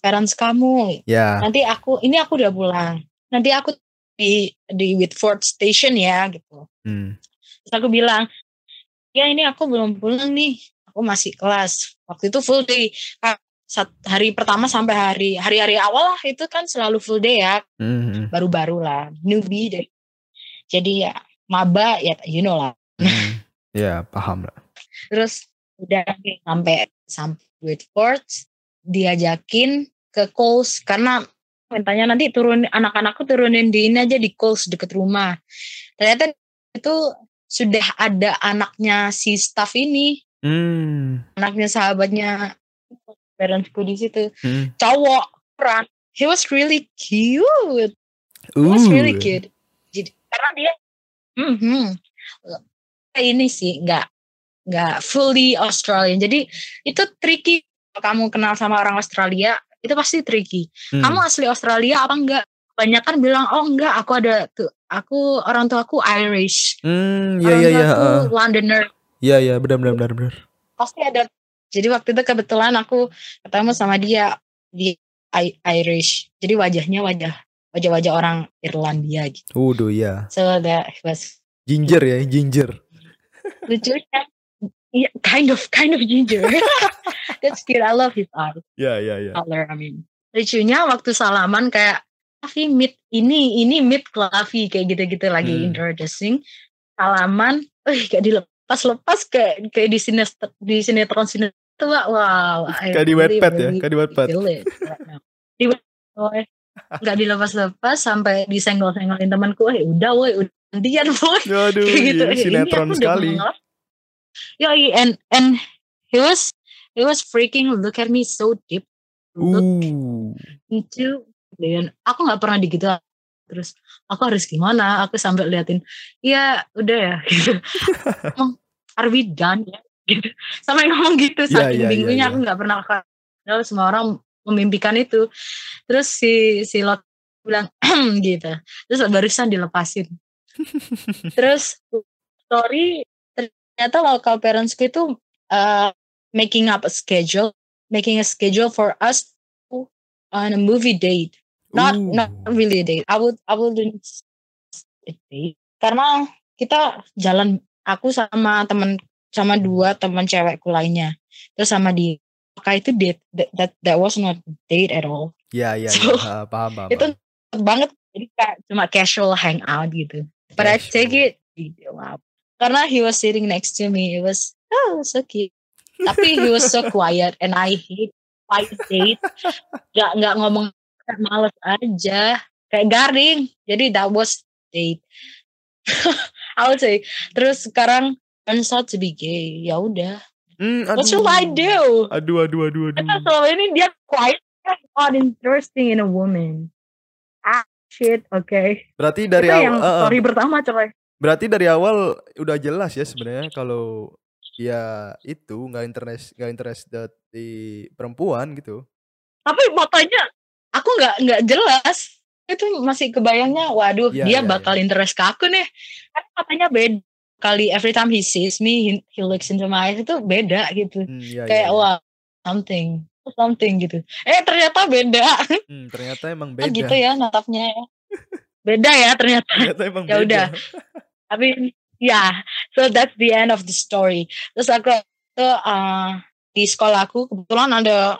parents kamu. ya Nanti aku, ini aku udah pulang. Nanti aku di di Whitford Station ya gitu. Hmm. Terus aku bilang, ya ini aku belum pulang nih. Aku masih kelas. Waktu itu full day. Sat- Hari pertama sampai hari hari-hari awal lah itu kan selalu full day ya Mm-mm. baru-baru lah newbie deh jadi ya maba ya you know lah Mm. ya paham lah terus udah sampai sampai Whitford diajakin ke Coles karena mintanya nanti turun anak-anakku turunin di ini aja di Coles deket rumah ternyata itu sudah ada anaknya si staff ini Hmm. anaknya sahabatnya parentsku di situ Hmm. cowok peran he was really cute It was really cute. Jadi karena dia, mhm, ini sih nggak nggak fully Australian. Jadi itu tricky. Kamu kenal sama orang Australia, itu pasti tricky. Hmm. Kamu asli Australia apa enggak? Banyak kan bilang, oh enggak, aku ada tuh, aku orang tua aku Irish, Hmm, ya orang ya tua ya. aku ah. Londoner. Ya ya, benar benar benar benar. Pasti ada. Jadi waktu itu kebetulan aku ketemu sama dia di Irish. Jadi wajahnya wajah wajah-wajah orang Irlandia gitu. Waduh ya. So that was Ginger ya, ginger. lucunya yeah, kind of kind of ginger. That's cute I love his eyes Ya ya ya. color I mean. Lucunya waktu salaman kayak Klavi meet ini ini meet Klavi kayak gitu-gitu lagi Hmm. introducing salaman eh gak dilepas lepas kayak kayak di sini di sinetron sinetron wow Kayak di Wattpad ya, kayak di now. di Wattpad, nggak dilepas-lepas sampai disenggol-senggolin temanku eh udah woi udah gantian woi. Aduh, kayak gitu. iya, ini sinetron aku udah Ya, iya, and and he was he was freaking look at me so deep. Look into dan aku nggak pernah digitu terus aku harus gimana? Aku sampai liatin iya udah ya. Gitu. Are we done ya gitu sampai ngomong gitu Iya, saking iya, iya, bingungnya iya. aku nggak pernah Padahal semua orang memimpikan itu. Terus si si lot bilang gitu. Terus barusan dilepasin. Terus story ternyata local parentsku itu uh, making up a schedule making a schedule for us on a movie date. Not Uh. not really a date. I would I wouldn't date. Karena kita jalan aku sama temen sama dua teman cewekku lainnya. Terus sama dia. Maka itu date that, that that was not date at all. Ya ya So, ya. Ah, paham paham. itu banget. Jadi kayak cuma casual hangout gitu. But I take it up karena he was sitting next to me. It was oh so cute. Tapi he was so quiet and I hate quiet date nggak nggak ngomong males aja. Kayak garing. Jadi that was date. I would say terus sekarang turns out to be gay. Ya udah. Hmm, what should I do? Aduh, aduh, aduh, aduh. Selama ini dia quiet. Not interesting in a woman. Ah shit oke okay. Berarti dari awal, yang story pertama coy berarti dari awal udah jelas ya sebenarnya kalau ya itu nggak interest nggak interested di perempuan gitu. tapi fotonya aku nggak nggak jelas. Itu masih kebayangnya waduh Iya, dia iya, bakal interest ke aku nih. Kan katanya beda kali every time he sees me he, he looks into my eyes itu beda gitu. Hmm, iya, kayak iya. wah something something gitu. Eh ternyata beda. Hmm, ternyata emang Oh, beda. gitu ya natapnya ya. Beda ya ternyata. Ternyata emang Ya beda. udah. tapi ya so that's the end of the story. Terus aku itu uh, di sekolahku kebetulan ada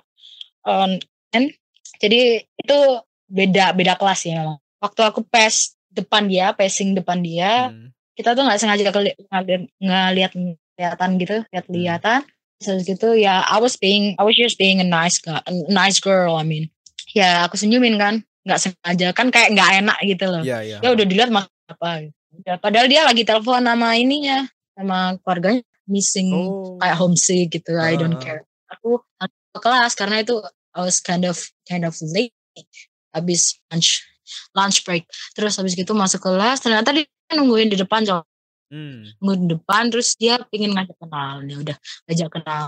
um, N. jadi itu beda beda kelas ya memang. Waktu aku pes depan dia passing depan dia Hmm, kita tuh nggak sengaja ngeliat ngeliat kelihatan gitu lihat lihatan terus gitu ya I was being I was just being a nice guy, a nice girl I mean. Ya aku senyumin kan nggak sengaja. Kan kayak nggak enak gitu loh. Iya, iya. ya udah dilihat mah apa ya, padahal dia lagi telepon sama ininya sama keluarganya missing Oh. kayak homesick gitu I don't Ah. care aku ke kelas karena itu I was kind of kind of late habis lunch lunch break terus habis gitu masuk kelas ternyata dia nungguin di depan cowok Hmm. nungguin di depan terus dia pingin ngajak kenal ya udah ngajak kenal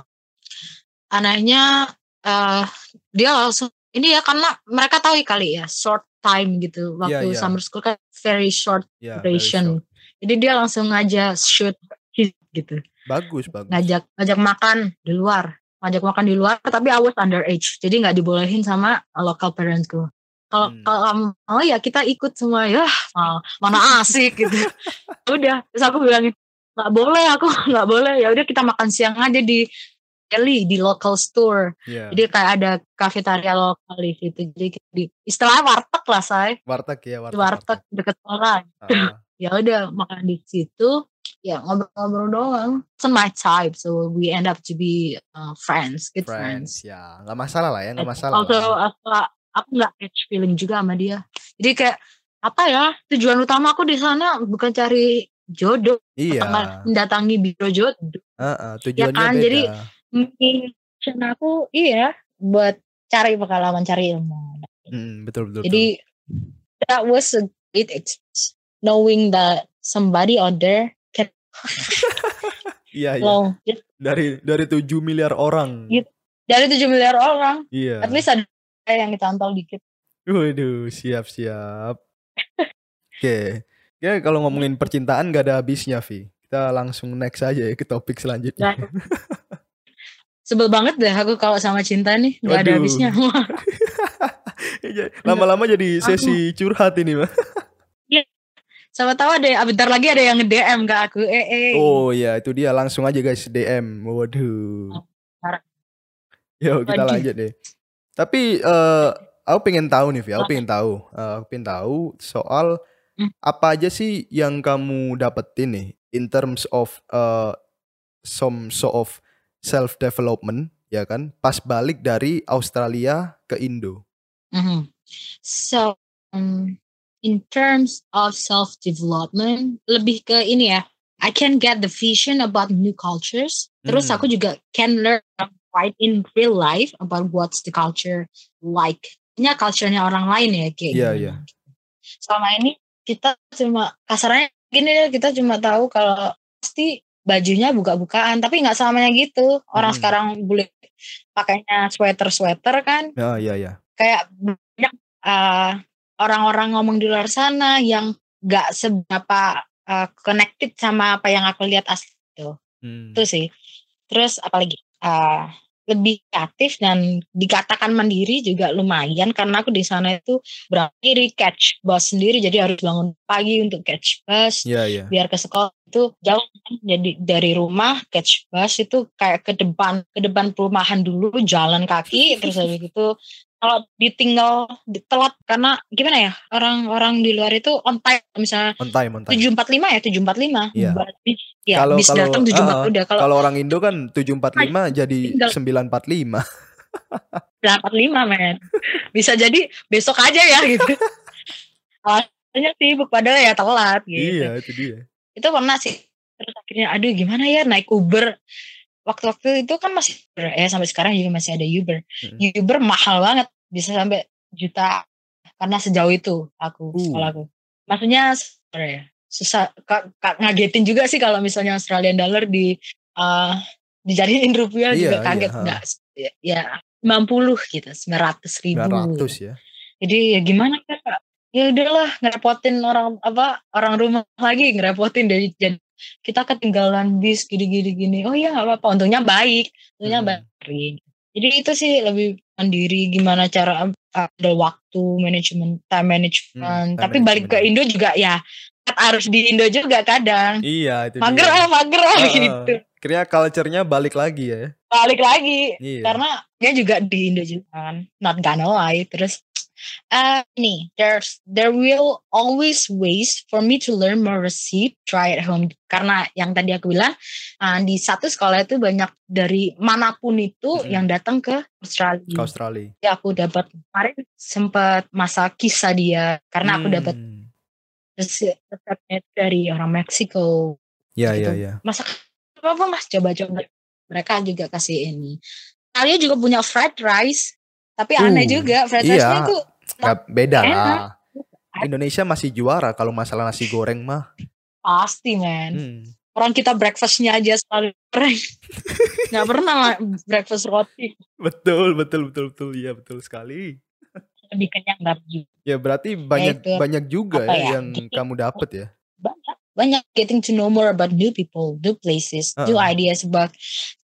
anehnya eh dia langsung ini ya karena mereka tahu kali ya short time gitu. Waktu iya. summer school kan very short Ya, very duration. short. jadi dia langsung ngajak shoot gitu. Bagus, bagus. ngajak ngajak makan di luar. Ngajak makan di luar tapi I was underage. Jadi nggak dibolehin sama local parentsku. Kalau Hmm. kalau kamu mau ya kita ikut semua. Ya mal- mana asik gitu. Udah terus aku bilangin nggak boleh aku nggak boleh. Ya udah kita makan siang aja di deli di local store. Iya. jadi kayak ada kafetaria lokal di situ. Jadi di istilahnya warteg lah say. Warteg ya, warteg. warteg deket sekolah. Ah, ya udah makan di situ. Ya ngobrol-ngobrol doang. It's my type so we end up to be uh, friends good friends, friends, ya. Nggak masalah lah ya, nggak masalah also aku aku nggak catch feeling juga sama dia. Jadi kayak apa ya tujuan utama aku di sana bukan cari jodoh Iya. mendatangi biro jodoh. Heeh, tujuannya kan, beda. jadi mission aku iya buat cari pengalaman cari ilmu Hmm, betul betul. jadi that was a great experience knowing that somebody out there can Iya, iya. long Dari dari 7 miliar orang. Gitu. dari 7 miliar orang Iya. at least ada yang ditantau dikit Waduh, siap siap. Oke. Ya kalau ngomongin percintaan gak ada habisnya, Vi. Kita langsung next aja ya ke topik selanjutnya. Sebel banget deh aku kalau sama cinta nih nggak ada habisnya Ya, Lama-lama jadi sesi curhat ini, mah. sama tahu ada ah, bentar lagi ada yang DM ke aku eh eh Oh ya, itu dia langsung aja guys DM. Waduh. Yuk kita Waduh. lanjut deh. Tapi eh aku pengen tahu nih, Vi. Aku pengen tahu. Eh, aku pengen tahu soal Hmm. apa aja sih yang kamu dapetin nih in terms of eh some sort of self development, ya kan? Pas balik dari Australia ke Indo. Mhm. so um, in terms of self development lebih ke ini ya I can get the vision about new cultures terus Hmm. aku juga can learn right in real life about what's the culture like nya culture-nya orang lain ya kayak Iya, gimana. iya. selama ini kita cuma kasarnya gini deh kita cuma tahu kalau pasti bajunya buka-bukaan tapi nggak selamanya gitu orang Hmm. sekarang boleh pakainya sweater-sweater kan Ya, iya, iya. kayak banyak uh, orang-orang ngomong di luar sana yang nggak seberapa uh, connected sama apa yang aku lihat asli itu Hmm. itu sih terus apalagi uh, lebih kreatif dan dikatakan mandiri juga lumayan karena aku di sana itu berdiri catch bus sendiri jadi harus bangun pagi untuk catch bus Iya, iya. biar ke sekolah itu jauh jadi dari rumah catch bus itu kayak ke depan ke depan perumahan dulu jalan kaki terus habis itu kalau ditinggal di- telat karena gimana ya orang-orang di luar itu on time misalnya On time, on time. tujuh empat lima ya tujuh empat lima Iya. ya Kalau- bis kalau- datang tujuh empat uh-uh. udah kalau Kalau orang Indo kan 745 jadi tinggal. 945. empat lima men bisa jadi besok aja ya gitu alasannya sibuk padahal ya telat gitu Iya, itu dia. itu pernah sih terus akhirnya aduh gimana ya naik Uber waktu-waktu itu kan masih ya sampai sekarang juga masih ada Uber Hmm. Uber mahal banget bisa sampai juta karena sejauh itu aku Uh. sekolahku maksudnya apa ya susah ka- ka- ngagetin juga sih kalau misalnya Australian dollar di uh, dijadiin rupiah Iya, juga iya, kaget ha. nggak ya, ya 90 gitu 900 ribu 900 ya. jadi ya gimana kak ya udahlah ngerepotin orang apa orang rumah lagi ngerepotin dari jadi kita ketinggalan bis gini gini gini oh ya nggak apa-apa untungnya baik untungnya Hmm. baik jadi itu sih lebih mandiri gimana cara uh, ada waktu manajemen time management Hmm, time tapi balik ke management. Indo juga ya harus di Indo juga kadang Iya, itu mager ah mager ah Heeh. gitu Kira culture-nya balik lagi ya. Balik lagi Iya. karena dia juga di Indo juga kan not gonna lie terus eh nih there's there will always ways for me to learn more recipe try at home karena yang tadi aku bilang eh, di satu sekolah itu banyak dari mana pun itu Mm-mm. yang datang ke Australia ke Australia. Jadi aku dapat kemarin sempat masa kisah dia karena aku dapat Hmm. resep- resepnya dari orang Meksiko Ya, gitu. ya, ya. masak apa apa mas coba-coba mereka juga kasih ini kalian juga punya fried rice tapi aneh Uh, juga fried iya. rice-nya itu Nggak beda Enak. lah. Indonesia masih juara kalau masalah nasi goreng mah. pasti man Hmm. orang kita breakfastnya aja selalu goreng nggak pernah lah breakfast roti Betul, betul, betul, betul. Iya, betul sekali. lebih kenyang tapi Ya berarti banyak itu, banyak juga ya, ya, yang kamu dapat ya. Banyak getting to know more about new people, new places, new Uh-uh. ideas about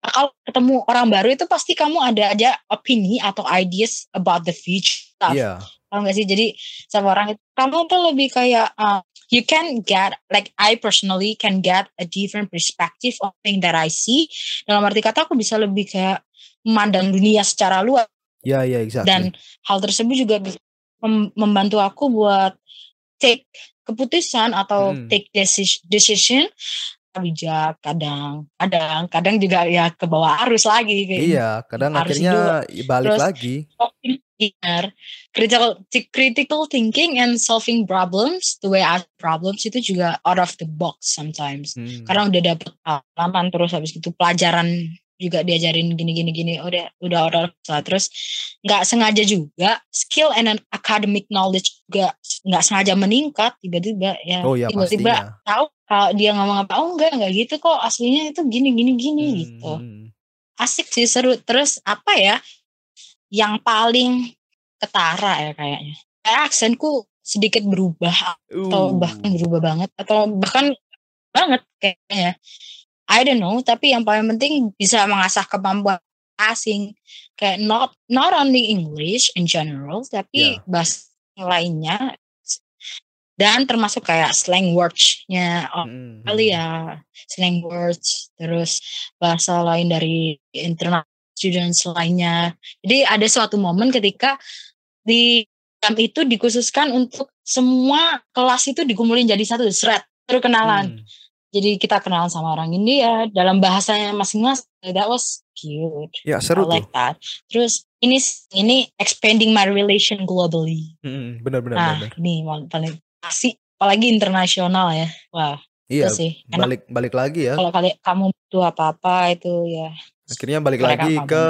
kalau ketemu orang baru itu pasti kamu ada aja opini atau ideas about the future stuff. Iya. Tahu gak sih? Jadi sama orang itu kamu tuh lebih kayak uh, you can get like I personally can get a different perspective of thing that I see. Dalam arti kata aku bisa lebih kayak memandang dunia secara luas Iya, iya, exactly. dan hal tersebut juga bisa mem- membantu aku buat take keputusan atau Hmm. take decision, bijak kadang kadang kadang juga ya ke bawah arus lagi kayak iya, kadang harus akhirnya balik Terus- lagi. benar critical critical thinking and solving problems the way I problems itu juga out of the box sometimes Hmm. karena udah dapet pengalaman terus habis itu pelajaran juga diajarin gini gini gini. Udah udah udah lah. terus nggak sengaja juga skill and an academic knowledge juga nggak sengaja meningkat tiba-tiba ya. Oh ya tiba-tiba pastinya. tahu kalau dia ngomong apa oh enggak enggak gitu kok. Aslinya itu gini gini gini Hmm, gitu. hmm. asik sih seru. Terus apa ya yang paling ketara ya kayaknya. Kayak aksenku sedikit berubah atau Uh, bahkan berubah banget atau bahkan banget kayaknya I don't know tapi yang paling penting bisa mengasah kemampuan asing kayak not not only English in general tapi Yeah. bahasa lainnya dan termasuk kayak slang words-nya oh, hmm, kali hmm. ya slang words terus bahasa lain dari internal students lainnya jadi ada suatu momen ketika di camp itu dikhususkan untuk semua kelas itu dikumpulin jadi satu thread perkenalan Hmm. Jadi kita kenalan sama orang India dalam bahasanya masing-masing that was cute Ya I seru tuh. like that terus ini ini expanding my relation globally Hmm, benar benar nah benar. ini paling asik apalagi internasional ya wah Iya, itu sih enak balik balik lagi ya. kalau kalian kamu butuh apa-apa itu ya Akhirnya balik lagi ke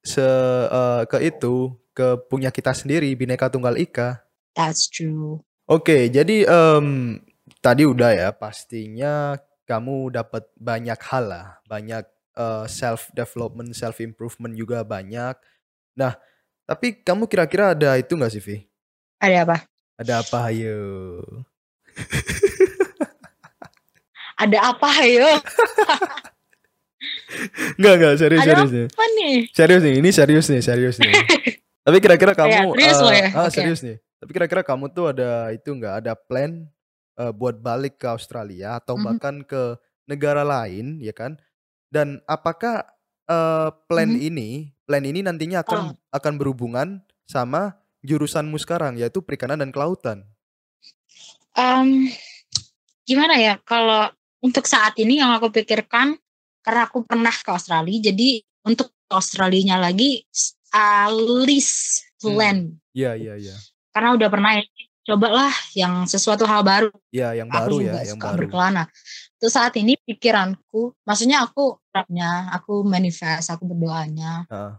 se eh, ke itu ke punya kita sendiri Bhinneka Tunggal Ika. that's true Oke, jadi em, tadi udah ya pastinya kamu dapat banyak hal lah, banyak self development, self improvement juga banyak. Nah, tapi kamu kira-kira ada itu nggak sih, Vi? ada apa Ada apa, ayo? ada apa ayo Nggak, nggak, serius, Ada serius nih. apa nih Serius nih, ini serius nih, serius nih. Tapi kira-kira Ya, kamu, serius lo eh, ya? ah, Oke. serius nih. Tapi kira-kira kamu tuh ada itu nggak, ada plan eh, buat balik ke Australia atau Mhm. bahkan ke negara lain, ya kan? Dan apakah eh, plan Mhm. ini, plan ini nantinya akan Oh. akan berhubungan sama jurusanmu sekarang yaitu perikanan dan kelautan? Um, gimana ya kalau untuk saat ini yang aku pikirkan karena aku pernah ke Australia jadi untuk ke Australia lagi at least plan Iya, iya, iya. karena udah pernah ya cobalah yang sesuatu hal baru Iya, yang aku baru ya, juga yang suka baru. berkelana terus saat ini pikiranku maksudnya aku harapnya aku manifest aku berdoanya Heeh.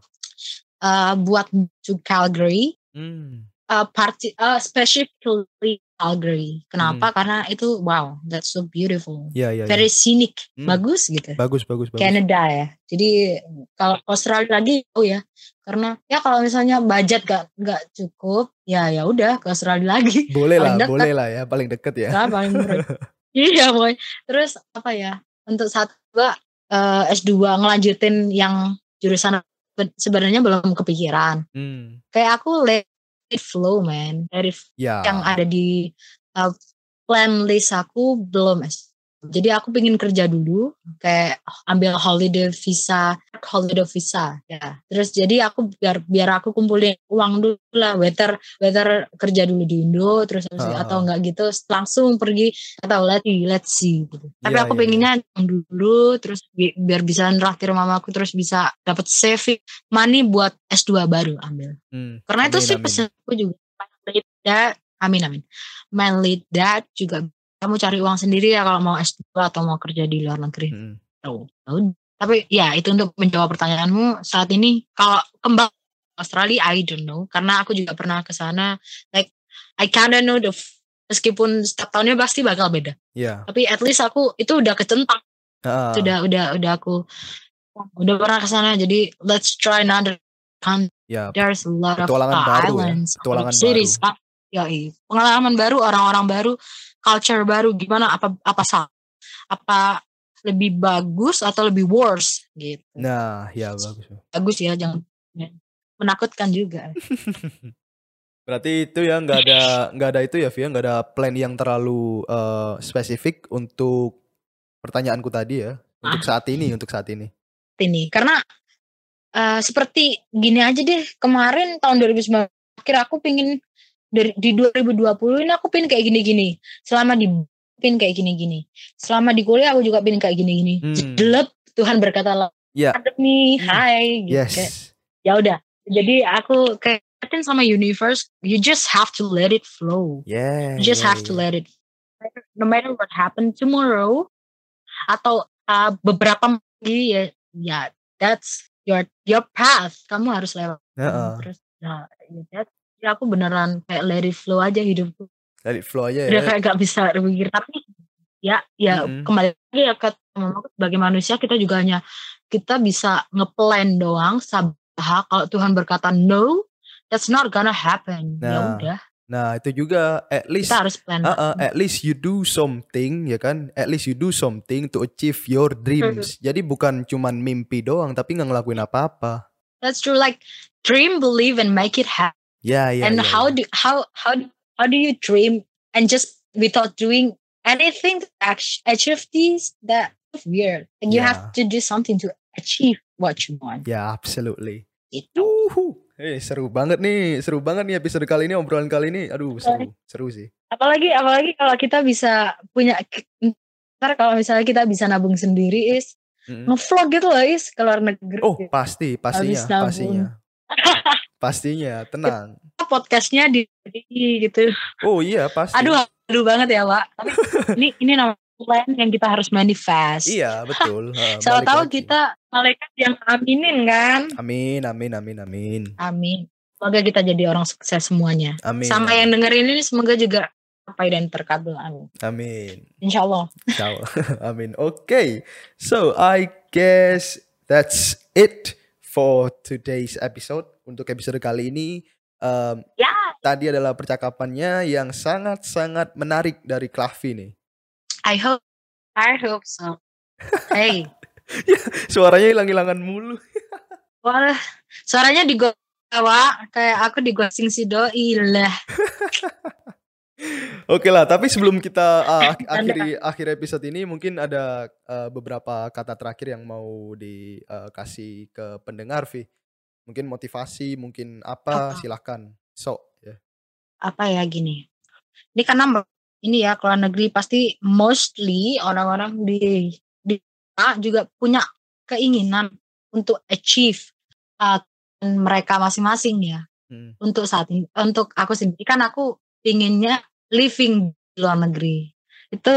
eh, buat to Calgary Hmm. uh, parti uh, specifically Calgary. Kenapa? Karena itu wow, that's so beautiful. Iya, iya, iya. Very scenic, Hmm. bagus gitu. Bagus, bagus, bagus. Canada ya. Jadi kalau Australia lagi oh ya. Karena ya kalau misalnya budget gak nggak cukup, ya ya udah ke Australia lagi. Boleh lah, boleh lah ya, paling deket ya. Karena paling murah. iya, boy. Terus apa ya? Untuk satu dua eh, S2 ngelanjutin yang jurusan sebenarnya belum kepikiran. Hmm. Kayak aku it flow, man. Dari Ya. yang ada di uh, plan list aku belum. Jadi aku pengen kerja dulu, kayak ambil holiday visa, holiday visa, ya. Terus jadi aku biar biar aku kumpulin uang dulu lah, whether whether kerja dulu di Indo, terus itu- Ah. atau enggak gitu, langsung pergi atau let's see, let's see. Gitu. Tapi Iya, aku iya, pengennya dulu, terus bi- biar bisa neraktir mamaku, terus bisa dapat saving money buat S2 baru ambil. Hmm. Karena itu Amin, sih amin. pesanku juga. My dad, amin amin. My lead dad juga kamu cari uang sendiri ya kalau mau S2 atau mau kerja di luar negeri. Hmm. Tahu. Tahu. Tapi ya itu untuk menjawab pertanyaanmu saat ini kalau kembali ke Australia I don't know karena aku juga pernah ke sana like I kinda know the meskipun setiap tahunnya pasti bakal beda. Iya. Tapi at least aku itu udah kecentang Ah. sudah udah udah aku udah pernah ke sana jadi let's try another country Ya. there's a lot of uh, baru ya, islands, a lot petualangan cities. Pak. Ya, iya. pengalaman baru, orang-orang baru, culture baru, gimana apa apa salah? Apa lebih bagus atau lebih worse gitu. Nah, ya bagus. Bagus ya, jangan ya. menakutkan juga. Berarti itu ya nggak ada nggak ada itu ya Via nggak ada plan yang terlalu eh, spesifik untuk pertanyaanku tadi ya untuk Ah. saat ini untuk saat ini. Ini karena eh, seperti gini aja deh, kemarin tahun 2019 akhir aku pingin dari di 2020 ini aku pingin kayak gini-gini. Selama di pingin kayak gini-gini. Selama di kuliah aku juga pingin kayak gini-gini. Hmm. Jelek Tuhan berkata Ya. nih, Hmm. hai gitu. Kayak, Yes. ya udah. Jadi aku kayak sama universe, you just have to let it flow. Yeah. You just yeah, have to yeah. let it. No matter what happen tomorrow atau uh, beberapa lagi ya, ya that's your your path. Kamu harus lewat. Heeh. Terus nah, ya, that- ya aku beneran kayak let it flow aja hidupku. Let it flow aja Udah ya. kayak gak bisa berpikir tapi ya ya Mm-mm. kembali lagi ya ke sebagai manusia kita juga hanya kita bisa ngeplan doang sabah kalau Tuhan berkata no that's not gonna happen. Ya Nah, udah. Nah, itu juga at least kita harus plan Uh, uh, at least you do something ya kan? At least you do something to achieve your dreams. Jadi bukan cuman mimpi doang tapi nggak ngelakuin apa-apa. That's true like dream believe and make it happen ya ya and ya, how ya. do how how how do you dream and just without doing anything to achieve these that weird and you Yeah. have to do something to achieve what you want ya absolutely itu Uhu. Eh seru banget nih, seru banget nih episode kali ini, obrolan kali ini. Aduh, seru, seru sih. apalagi apalagi kalau kita bisa punya ntar kalau misalnya kita bisa nabung sendiri is Mm-mm. ngevlog gitu loh is ke luar negeri Oh, pasti, pastinya, pastinya. Pastinya, tenang. podcastnya di di gitu Oh iya, pasti. aduh aduh banget ya pak tapi ini ini namanya plan yang kita harus manifest Iya, betul. Ha, siapa tahu lagi. kita malaikat yang aminin kan Amin, amin, amin, amin. amin semoga kita jadi orang sukses semuanya Amin. sama yang dengerin ini semoga juga sampai dan terkabul amin Amin. insya Allah Insyaallah. Amin. Okay. So I guess that's it for today's episode. Untuk episode kali ini um, Ya. tadi adalah percakapannya yang sangat-sangat menarik dari Klavi nih. I hope I hope so hey Suaranya hilang-hilangan mulu. Wah, suaranya di gua Pak. kayak aku di ghosting si doi lah. Oke lah, tapi sebelum kita Canda. akhiri akhir episode ini mungkin ada uh, beberapa kata terakhir yang mau dikasih ke pendengar Vi. Mungkin motivasi, mungkin apa, Apa? silakan. So, ya. Apa ya gini. Ini karena ini ya keluar negeri pasti mostly orang-orang di di juga punya keinginan untuk achieve uh, mereka masing-masing ya. Hmm. Untuk saat ini, untuk aku sendiri kan aku pinginnya living di luar negeri. Itu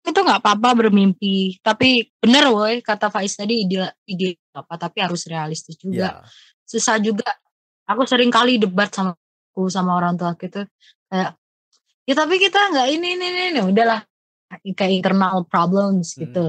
itu nggak apa-apa bermimpi, tapi bener woi kata Faiz tadi ide ide apa tapi harus realistis juga. Ya. susah juga. Aku sering kali debat sama aku sama orang tua gitu kayak ya tapi kita nggak ini ini ini, ini. udahlah kayak internal problems Hmm. gitu.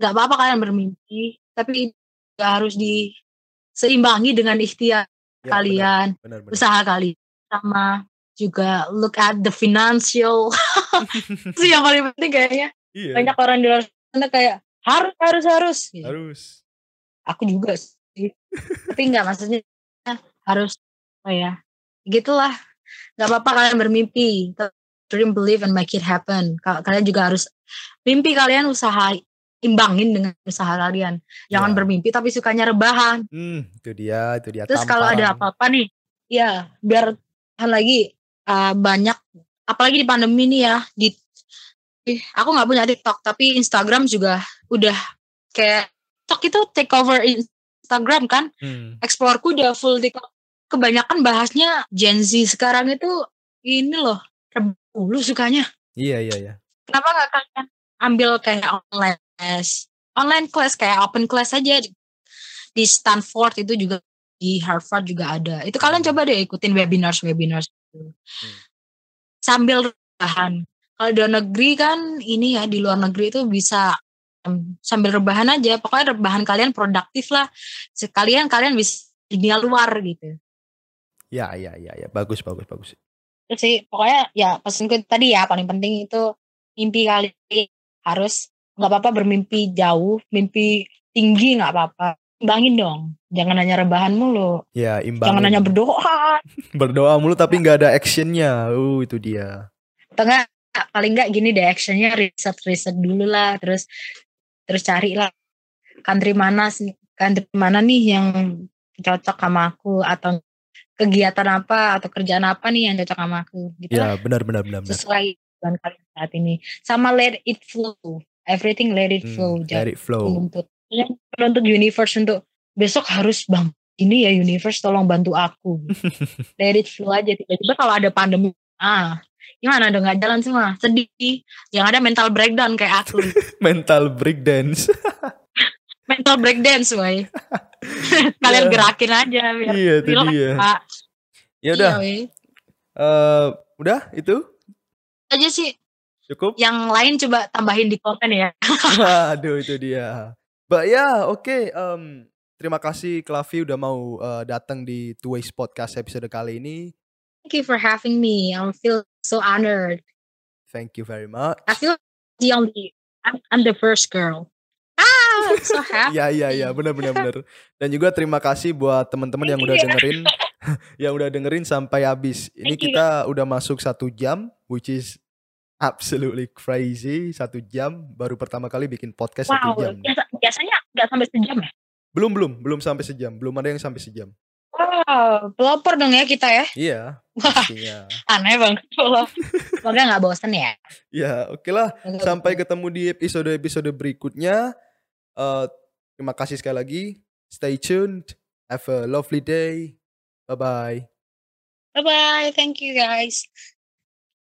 Nggak apa-apa kalian bermimpi, tapi harus diseimbangi dengan ikhtiar Ya, kalian, Benar, benar. usaha kalian sama juga look at the financial. Itu yang paling penting kayaknya. Iya. banyak orang di luar sana kayak harus harus harus. Gitu. Harus. aku juga sih. Tapi nggak maksudnya harus apa ya? Gitulah. Nggak apa-apa kalian bermimpi. Dream believe and make it happen. Ka- kalian juga harus mimpi kalian usaha imbangin dengan usaha kalian. Jangan Ya. bermimpi tapi sukanya rebahan. Hmm, itu dia, itu dia. terus kalau ada apa-apa nih ya biar lagi uh, banyak apalagi di pandemi nih ya di aku nggak punya TikTok tapi Instagram juga udah kayak TikTok itu take over Instagram kan? Hmm. exploreku udah full TikTok. Kebanyakan bahasnya Gen Z sekarang itu ini loh dulu sukanya. Iya, iya, iya. kenapa nggak kalian ambil kayak online class? Online class kayak open class aja. Di- di Stanford itu juga di Harvard juga ada. Itu kalian Hmm. coba deh ikutin webinars webinars gitu. sambil rebahan kalau di luar negeri kan ini ya di luar negeri itu bisa em, sambil rebahan aja pokoknya rebahan kalian produktif lah sekalian kalian bisa di dunia luar gitu Ya, ya, ya, ya. Bagus, bagus, bagus. sih pokoknya ya pesanku tadi ya paling penting itu mimpi kali harus nggak apa-apa bermimpi jauh mimpi tinggi nggak apa-apa imbangin dong. Jangan hanya rebahan mulu. Ya, imbang. jangan hanya berdoa. Berdoa mulu tapi nggak ada actionnya. Uh, itu dia. atau enggak paling nggak gini deh actionnya riset riset dulu lah. Terus terus cari lah. Country mana sih country mana nih yang cocok sama aku? Atau kegiatan apa atau kerjaan apa nih yang cocok sama aku? Gitu Ya, benar, benar, benar, sesuai dengan kalian saat ini. Sama let it flow. Everything let it flow. Hmm, let it flow. Menuntut universe untuk besok harus bang ini ya universe tolong bantu aku let it flow aja tiba-tiba kalau ada pandemi ah gimana dong nggak jalan semua sedih yang ada mental breakdown kayak aku Mental breakdance. mental breakdance woy kalian Ya. gerakin aja biar iya, itu dia. Pak. Ya udah, Iya, eh, udah itu aja sih cukup. yang lain coba tambahin di komen ya Waduh, itu dia. But ya, oke. em, terima kasih Klavi udah mau eh, datang di Two Ways Podcast episode kali ini. thank you for having me I feel so honored Thank you very much. I feel the only I'm, I'm the first girl. Ah, I'm so happy. Iya iya iya benar benar benar. Dan juga terima kasih buat teman-teman yang udah dengerin yang udah dengerin sampai habis. Ini kita udah masuk satu jam, which is absolutely crazy. Satu jam baru pertama kali bikin podcast Wow, satu jam. biasa, biasanya nggak sampai sejam ya? Belum belum belum sampai sejam. Belum ada yang sampai sejam. Wow, pelopor dong ya kita ya. Iya, Wah, pastinya. aneh banget pelopor. Semoga nggak bosan ya. Ya, oke lah. Sampai ketemu di episode-episode berikutnya. Eh, terima kasih sekali lagi. Stay tuned. Have a lovely day. Bye bye. Bye bye, thank you guys.